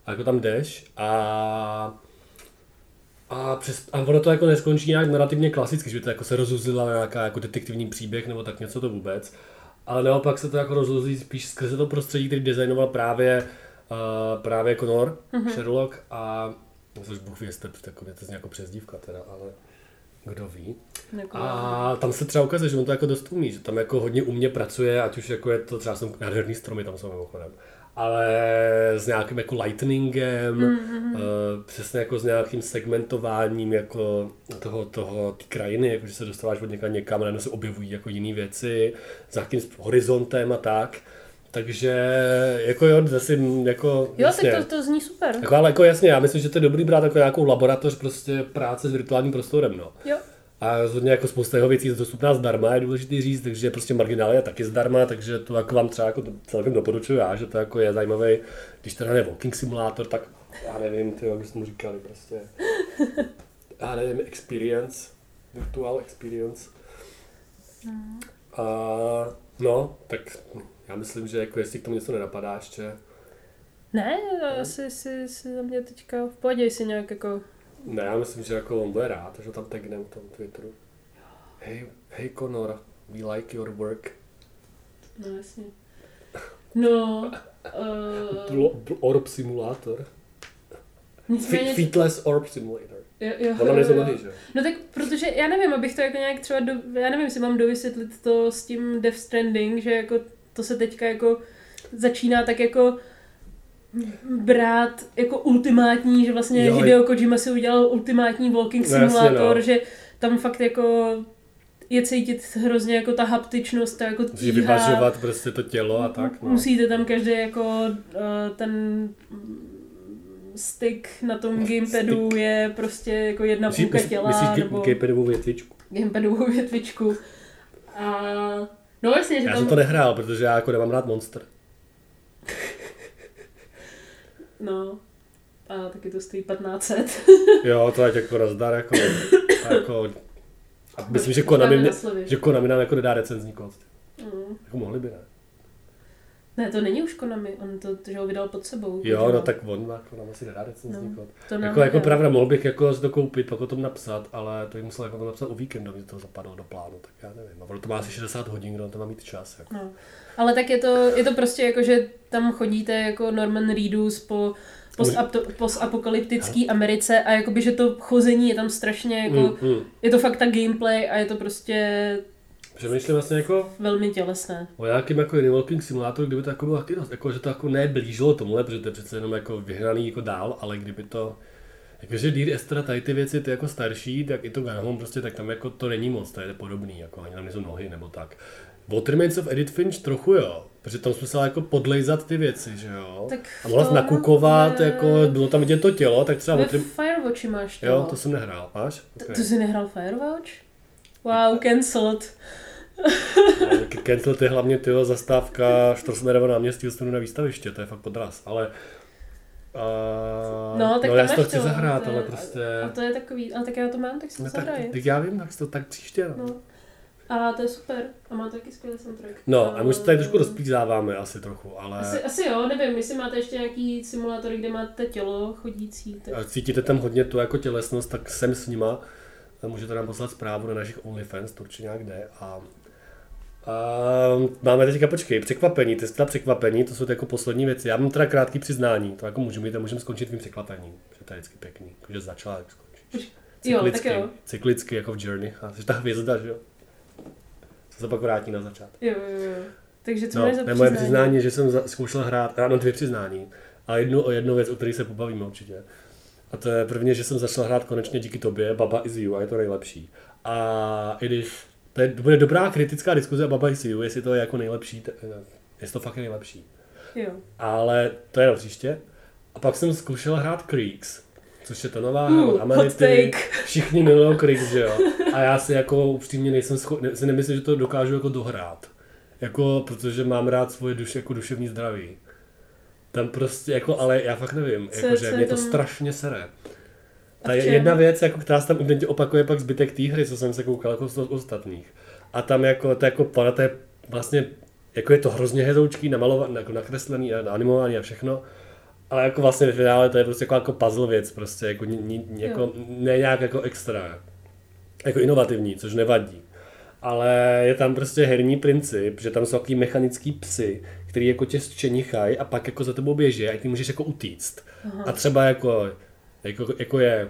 A jako tam jdeš a a, přes, a ono to jako neskončí nějak narrativně klasicky, že by to jako se rozuzlila nějaká jako detektivní příběh nebo tak něco to vůbec. Ale naopak se to jako rozuzlí spíš skrze to prostředí, který designoval právě, uh, právě Connor, mm-hmm. Sherlock a což Bůh ví, jestli jako, je to jako přezdívka teda, ale kdo ví. A tam se třeba ukazuje, že on to jako dost umí, že tam jako hodně umě pracuje, ať už jako je to třeba jsou nádherný stromy tam jsou mimochodem ale s nějakým jako lightningem, mm-hmm. uh, přesně jako s nějakým segmentováním jako toho, toho ty krajiny, jako že se dostáváš od někam někam, a se objevují jako jiné věci, s nějakým horizontem a tak. Takže jako jo, zase jako... Jo, jasně, tak to, to zní super. Jako, ale jako jasně, já myslím, že to je dobrý brát jako nějakou laboratoř prostě práce s virtuálním prostorem, no. Jo. A rozhodně jako spousta jeho věcí je dostupná zdarma, je důležité říct, takže prostě marginál je taky zdarma, takže to jako vám třeba jako celkem doporučuju já, že to jako je zajímavý, když teda je walking simulátor, tak já nevím, ty, jak mu říkali prostě, já nevím, experience, virtual experience. A, no, tak já myslím, že jako jestli k tomu něco nenapadá ještě. Ne, asi si, za mě teďka v pohodě, si nějak jako ne, já myslím, že jako on bude rád, že tam tagnem v tom Twitteru. Hey, hey Conor, we like your work. No jasně. No, uh... Orb Simulator. Nicméně... Feetless Orb Simulator. Jo, jo, jo, jo. že? No tak, protože já nevím, abych to jako nějak třeba, do, já nevím, jestli mám dovysvětlit to s tím Death Stranding, že jako to se teďka jako začíná tak jako brát jako ultimátní, že vlastně jo, Hideo Kojima si udělal ultimátní walking simulator, no, no. že tam fakt jako je cítit hrozně jako ta haptičnost, ta jako tíha. vyvažovat prostě to tělo a tak. No. Musíte tam každý jako uh, ten stick na tom gamepadu je prostě jako jedna Myslíš, půlka těla, myslíš nebo gamepadovou větvičku? gamepadovou větvičku. A no vlastně, že Já tam... jsem to nehrál, protože já jako nemám rád Monster. (laughs) No, a taky to stojí 1500. (laughs) Jo, to je jako nazdar, jako, jako a myslím, že Konami, mě, že Konami nám jako nedá recenzní kód. Mm. Jako mohli by, ne? Ne, to není už Konami, on to, to že ho vydal pod sebou. Jo, no tak on má, nám asi nedá recenzní No, kód. to Jako, jako pravda, mohl bych jako to koupit, pak o tom napsat, ale to bych musel jako to napsat o víkendu, aby to zapadlo do plánu, tak já nevím. A ono to má asi 60 hodin, kdo to má mít čas. Jako. No. Ale tak je to, je to prostě jako, že tam chodíte jako Norman Reedus po post- postapokalyptický Americe a jakoby, že to chození je tam strašně jako, Mm, mm. je to fakt ta gameplay a je to prostě Přemýšlím vlastně jako velmi tělesné. o nějakým jako Walking Simulator, kdyby to jako bylo taky dost, jako, že to jako neblížilo tomuhle, protože to je přece jenom jako vyhraný jako dál, ale kdyby to Jakože Dear Esther, tady ty věci, ty jako starší, tak i to Gunhome prostě, tak tam jako to není moc, to je podobný, jako ani tam nejsou nohy nebo tak. What Remains of Edith Finch trochu jo, protože tam jsme se jako podlejzat ty věci, že jo. Tak a mohla jsi to nakukovat, je- jako bylo tam vidět to tělo, tak třeba Ve What Rem... Firewatchi máš to. Jo, to jsem nehrál, máš? Okay. To jsi nehrál Firewatch? Wow, cancelled. Cancel je hlavně tyho zastávka Štrosmerova náměstí dostanu na výstaviště, to je fakt podraz, ale Uh, No, tak no já si to chci to, zahrát, to ale prostě... A to je takový, a tak já to mám, tak si No, to tak, zahraje. tak já vím, tak, to, tak příště. No. No. A to je super. A má to taky skvělý soundtrack. no a my se tady trošku rozplízáváme asi trochu, ale Asi, asi jo, nevím, jestli máte ještě nějaký simulátory, kde máte tělo chodící. Tak... a cítíte tam hodně tu jako tělesnost, tak jsem s nima. Můžete nám poslat zprávu na našich OnlyFans, to určitě nějak jde. A, a máme teďka, počkej, překvapení, ty jsi teda překvapení, to jsou ty jako poslední věci. Já mám teda krátký přiznání, to jako můžu mít a můžeme skončit tvým překvapením, že to je vždycky pěkný, že začala, jak skončíš. Jo, tak Cyklicky, jo. cyklicky jako v Journey, a jsi ta hvězda, že jo? Co se pak vrátí na začátek. Jo, jo, jo. Takže co No, máš za ne, moje přiznání? přiznání, že jsem za- zkoušel hrát, mám dvě přiznání, a jednu o jednu věc, o které se pobavíme určitě. A to je prvně, že jsem začal hrát konečně díky tobě, Baba is you, a je to nejlepší. A i když to, je, to bude dobrá kritická diskuze o you, jestli to je jako nejlepší, t- jestli to fakt je nejlepší. Jo. Ale to je na příště. A pak jsem zkoušel hrát Creeks, což je to nová hra hot od Amenity. Všichni milují Creeks, že jo. A já si jako upřímně nejsem schopný, si nemyslím, že to dokážu jako dohrát. Jako, protože mám rád svoje duše, jako duševní zdraví. Tam prostě, jako, ale já fakt nevím, Co- jako, že je mě to strašně sere. Ta je jedna věc, jako, která se tam evidentně opakuje pak zbytek té hry, co jsem se koukal jako z ostatních. A tam jako, to jako planeta je vlastně, jako je to hrozně hezoučký, namalovaný, jako nakreslený a animovaný a všechno. Ale jako vlastně ve finále to je prostě jako, jako puzzle věc, prostě jako, ni, ni, jako ne nějak jako extra, jako inovativní, což nevadí. Ale je tam prostě herní princip, že tam jsou takový mechanický psy, který jako tě čenichají a pak jako za tebou běží a ty můžeš jako utíct. Aha. A třeba jako, jako, jako je,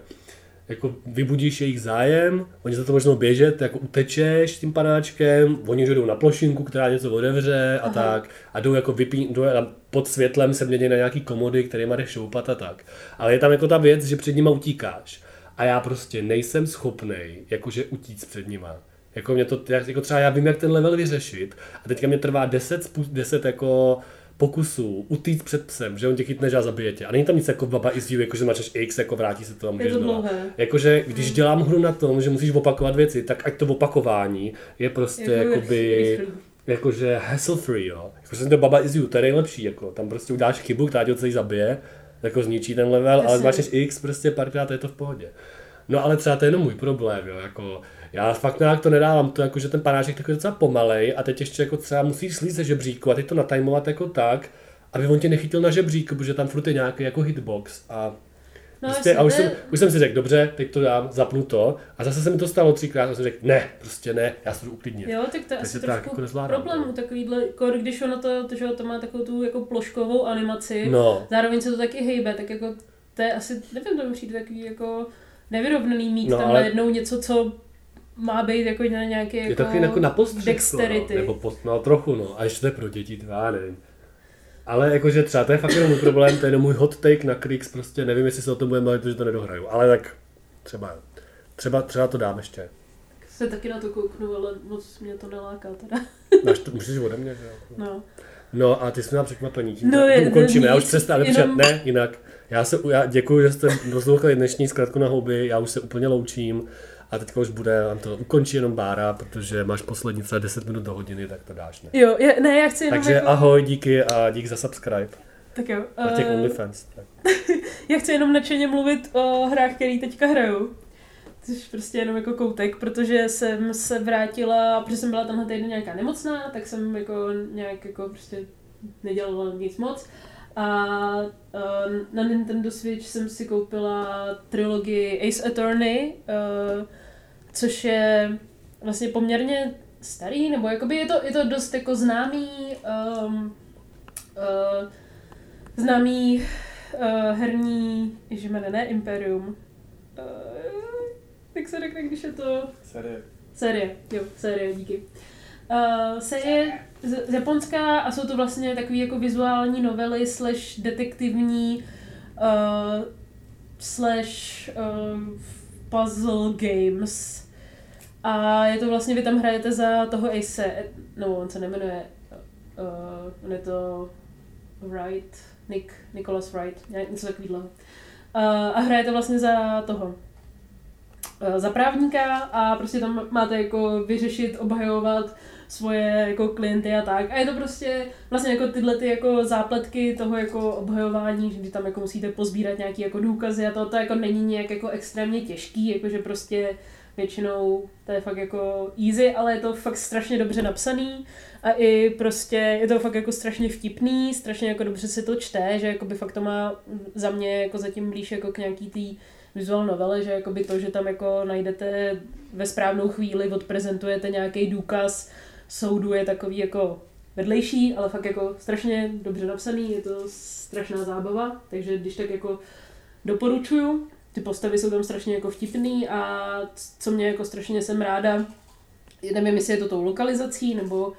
jako vybudíš jejich zájem, oni za to možnou běžet, jako utečeš tím panáčkem, oni už jdou na plošinku, která něco otevře a Aha. tak a jdou jako vypí, jdou pod světlem se mění na nějaký komody, kterýma jdeš šoupat a tak. Ale je tam jako ta věc, že před nima utíkáš. A já prostě nejsem schopnej jakože utíct před nima. Jako mě to, jak- jako třeba já vím, jak ten level vyřešit a teďka mě trvá 10, spů- 10 jako pokusů utíct před psem, že on tě chytne že a zabije tě. A není tam nic jako Baba is you, jako že máš X, jako vrátí se to a můžeš to dlouhé. Jakože když dělám hru na tom, že musíš opakovat věci, tak ať to opakování je prostě Jako jakoby, jakože hassle free, jo. Jakože to Baba is you, to je nejlepší, jako tam prostě uděláš chybu, která tě celý zabije, jako zničí ten level, ale Jasně. máš X, prostě párkrát je to v pohodě. No ale třeba to je jenom můj problém, jo, jako já fakt nějak to nedávám, to jako, že ten panáček takový docela pomalej a teď ještě jako třeba musíš slít ze žebříku a teď to natajmovat jako tak, aby on tě nechytil na žebříku, protože tam furt je nějaký jako hitbox a No, prostě, a už je- jsem, už jsem si řekl, dobře, teď to dám, zapnu to a zase se mi to stalo třikrát a jsem řekl, ne, prostě ne, já se to uklidnit. Jo, tak to je asi Takže tak, trošku jako problém no. u takovýhle, kor, když ono to, to, že to má takovou tu jako ploškovou animaci, No. zároveň se to taky hejbe, tak jako to je asi, nevím, to mi přijde takový jako nevyrovnaný mít No, tam ale- najednou něco, co má být jako na nějaký Je jako, to takový jako na postřeh, dexterity. No, nebo post, no trochu, no. A ještě to je pro děti, to já nevím. Ale jakože třeba to je fakt jenom můj problém, to je jenom můj hot take na Krix, prostě nevím, jestli se o tom budeme bavit, protože to nedohraju. Ale tak třeba, třeba, třeba to dám ještě. se taky na to kouknu, ale moc mě to neláká teda. Máš to, můžeš ode mě, že jo? No. No a ty jsi měla překvapení. Tím No, no, je- ukončíme. Já už přestávám. jenom- Jenom... Ne, jinak. Já se, já děkuji, že jste poslouchali dnešní zkratku na houby. Já už se úplně loučím. A teďka už bude, to ukončí jenom Bára, protože máš poslední třeba 10 minut do hodiny, tak to dáš, ne? Jo, je, ne, já chci jenom Takže jako... ahoj, díky a dík za subscribe. Tak jo. Na těch eh, OnlyFans. Tak. (laughs) Já chci jenom nadšeně mluvit o hrách, který teďka hraju. Což prostě jenom jako koutek, protože jsem se vrátila, protože jsem byla tenhle týden nějaká nemocná, tak jsem jako nějak jako prostě nedělala nic moc. A uh, na Nintendo Switch jsem si koupila trilogii Ace Attorney, uh, což je vlastně poměrně starý, nebo jakoby je to, je to dost jako známý um, uh, známý uh, herní, ježišmane, ne Imperium. Uh, jak se řekne, když je to Série. série, jo, série, díky. Uh, série z, z Japonska a jsou to vlastně takový jako vizuální novely slash detektivní uh, slash uh, puzzle games. A je to vlastně, vy tam hrajete za toho Ace, no on se nemenuje, uh, on je to Wright, Nick, Nicholas Wright, něco takového. Uh, a hrajete vlastně za toho, uh, za právníka a prostě tam máte jako vyřešit, obhajovat svoje jako klienty a tak. A je to prostě vlastně jako tyhle ty jako zápletky toho jako obhajování, že tam jako musíte pozbírat nějaký jako důkazy a to, to jako není nějak jako extrémně těžký, jakože prostě většinou to je fakt jako easy, ale je to fakt strašně dobře napsaný a i prostě je to fakt jako strašně vtipný, strašně jako dobře se to čte, že jako by fakt to má za mě jako zatím blíž jako k nějaký tý vizual novele, že jakoby to, že tam jako najdete ve správnou chvíli, odprezentujete nějaký důkaz soudu je takový jako vedlejší, ale fakt jako strašně dobře napsaný, je to strašná zábava, takže když tak jako doporučuju. Ty postavy jsou tam strašně jako vtipný a co mě jako strašně jsem ráda, nevím, jestli je to tou lokalizací, nebo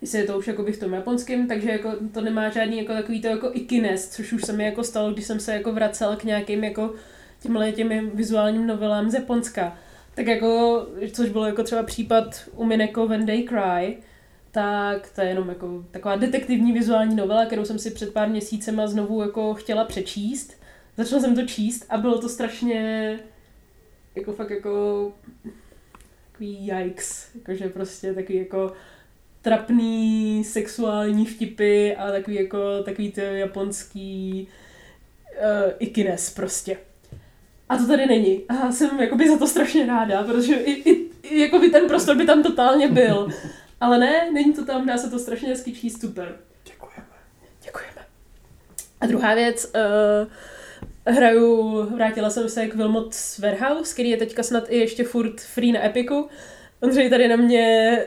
jestli je to už jakoby v tom japonském, takže jako to nemá žádný jako takový to jako ikines, což už se mi jako stalo, když jsem se jako vracela k nějakým jako těmhle těmi vizuálním novelám z Japonska. Tak jako, což bylo jako třeba případ u Mineko When They Cry, tak to je jenom jako taková detektivní vizuální novela, kterou jsem si před pár měsícema znovu jako chtěla přečíst. Začala jsem to číst a bylo to strašně jako fakt jako takový yikes, jakože prostě takový jako trapný sexuální vtipy a takový jako takový ty japonský uh, ikines prostě. A to tady není. A jsem jakoby za to strašně ráda, protože i, i, i jakoby ten prostor by tam totálně byl. Ale ne, není to tam, dá se to strašně hezky číst, super. Děkujeme. Děkujeme. A druhá věc, uh, hraju, vrátila jsem se k Wilmot's Warehouse, který je teďka snad i ještě furt free na Epiku. Ondřej tady na mě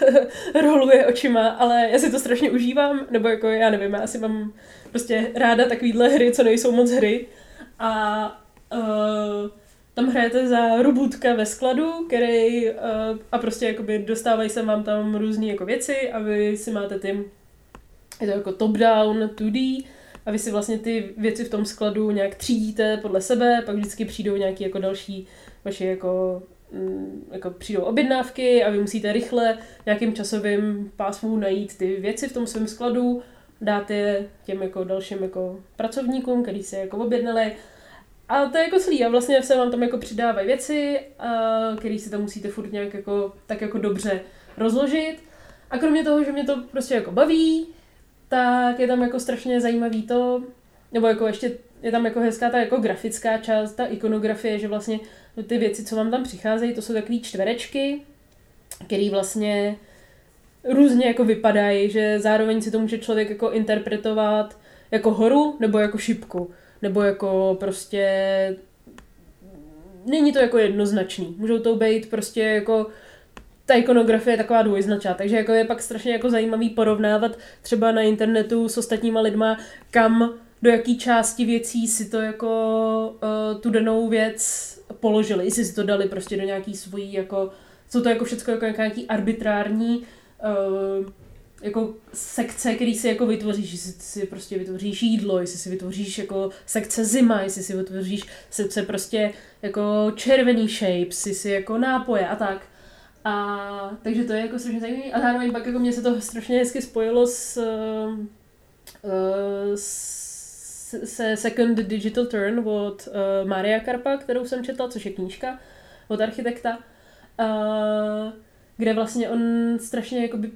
(laughs) roluje očima, ale já si to strašně užívám, nebo jako já nevím, já asi mám prostě ráda takovýhle hry, co nejsou moc hry. A uh, tam hrajete za robůtka ve skladu, který uh, a prostě jakoby dostávají se vám tam různé jako věci a vy si máte ty, je to jako top-down 2D a vy si vlastně ty věci v tom skladu nějak třídíte podle sebe, pak vždycky přijdou nějaké jako další vaše jako mm, jako přijdou objednávky a vy musíte rychle nějakým časovým pásmu najít ty věci v tom svém skladu, dát je těm jako dalším jako pracovníkům, který se jako objednali a to je jako celý a vlastně se vám tam jako přidávají věci, které si tam musíte furt nějak jako, tak jako dobře rozložit. A kromě toho, že mě to prostě jako baví, tak je tam jako strašně zajímavý to, nebo jako ještě je tam jako hezká ta jako grafická část, ta ikonografie, že vlastně ty věci, co vám tam přicházejí, to jsou takové čtverečky, které vlastně různě jako vypadají, že zároveň si to může člověk jako interpretovat jako horu nebo jako šipku nebo jako prostě není to jako jednoznačný. Můžou to být prostě jako ta ikonografie je taková dvojznačná, takže jako je pak strašně jako zajímavý porovnávat třeba na internetu s ostatníma lidma, kam do jaký části věcí si to jako uh, tu danou věc položili, jestli si to dali prostě do nějaký svojí jako, jsou to jako všechno jako nějaký arbitrární uh, jako sekce, který si jako vytvoříš, jestli si prostě vytvoříš jídlo, jestli si vytvoříš jako sekce zima, jestli si vytvoříš sekce prostě jako červený shapes, jestli si jako nápoje a tak. A takže to je jako strašně zajímavé. A zároveň pak jako mě se to strašně hezky spojilo s, uh, se Second Digital Turn od uh, Maria Karpa, kterou jsem četla, což je knížka od architekta, uh, kde vlastně on strašně jakoby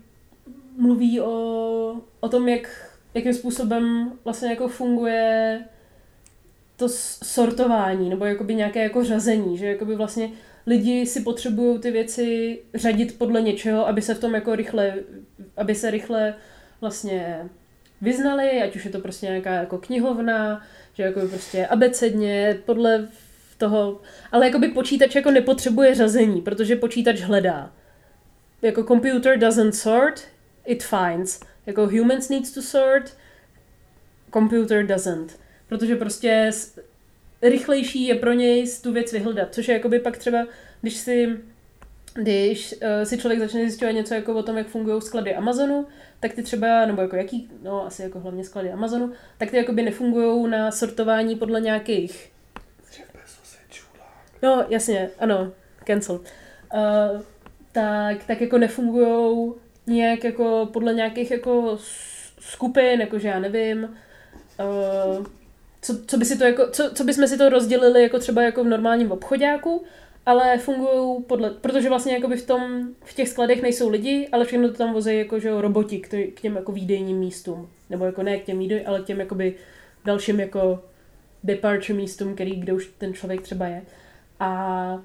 mluví o, o tom, jak, jakým způsobem vlastně jako funguje to sortování, nebo jakoby nějaké jako řazení, že jakoby vlastně lidi si potřebují ty věci řadit podle něčeho, aby se v tom jako rychle, aby se rychle vlastně vyznali, ať už je to prostě nějaká jako knihovna, že jako prostě abecedně, podle toho, ale jakoby počítač jako nepotřebuje řazení, protože počítač hledá. Jako computer doesn't sort, it finds. Jako humans needs to sort, computer doesn't. Protože prostě rychlejší je pro něj tu věc vyhledat, což je jakoby pak třeba, když si když uh, si člověk začne zjišťovat něco jako o tom, jak fungují sklady Amazonu, tak ty třeba, nebo jako jaký, no asi jako hlavně sklady Amazonu, tak ty jakoby nefungují na sortování podle nějakých... No, jasně, ano, cancel. Uh, tak, tak jako nefungují nějak jako podle nějakých jako skupin, jakože já nevím, uh, co, co by si to jako, co, co bychom si to rozdělili jako třeba jako v normálním obchodáku, ale fungují podle, protože vlastně jakoby v tom, v těch skladech nejsou lidi, ale všechno to tam vozí jako, že roboti k, k těm jako výdejním místům. Nebo jako ne k těm výdej, ale k těm jakoby dalším jako departure místům, který, kde už ten člověk třeba je. A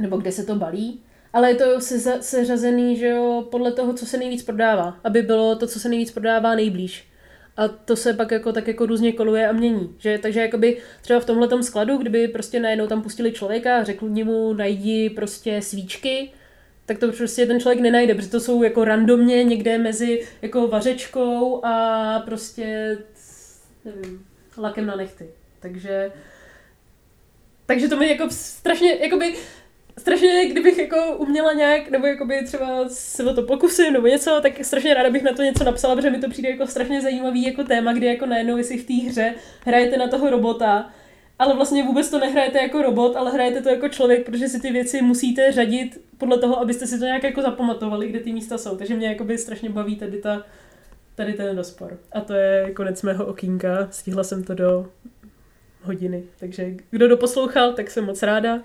nebo kde se to balí. Ale je to se, seřazený, že jo, podle toho, co se nejvíc prodává. Aby bylo to, co se nejvíc prodává, nejblíž. A to se pak jako tak jako různě koluje a mění. Že, takže jakoby třeba v tomhle skladu, kdyby prostě najednou tam pustili člověka a řekli mu najdi prostě svíčky, tak to prostě ten člověk nenajde, protože to jsou jako randomně někde mezi jako vařečkou a prostě nevím, lakem na nechty. Takže takže to mi jako strašně, jakoby strašně, kdybych jako uměla nějak, nebo jakoby třeba se o to pokusím, nebo něco, tak strašně ráda bych na to něco napsala, protože mi to přijde jako strašně zajímavý jako téma, kdy jako najednou, jestli v té hře hrajete na toho robota, ale vlastně vůbec to nehrajete jako robot, ale hrajete to jako člověk, protože si ty věci musíte řadit podle toho, abyste si to nějak jako zapamatovali, kde ty místa jsou. Takže mě jakoby strašně baví tady ta tady ten rozpor. A to je konec mého okýnka. Stihla jsem to do hodiny. Takže kdo doposlouchal, tak jsem moc ráda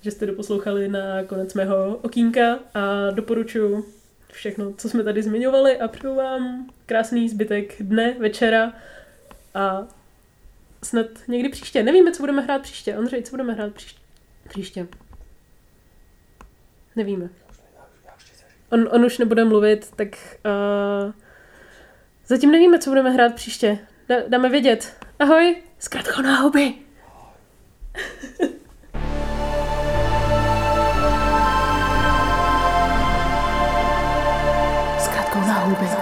že jste doposlouchali na konec mého okýnka a doporučuji všechno, co jsme tady zmiňovali a přeju vám krásný zbytek dne, večera a snad někdy příště. Nevíme, co budeme hrát příště. Ondřej, co budeme hrát příště? příště? Nevíme. On, on už nebude mluvit, tak uh, zatím nevíme, co budeme hrát příště. dáme vědět. Ahoj, zkrátko na hobby. (laughs) was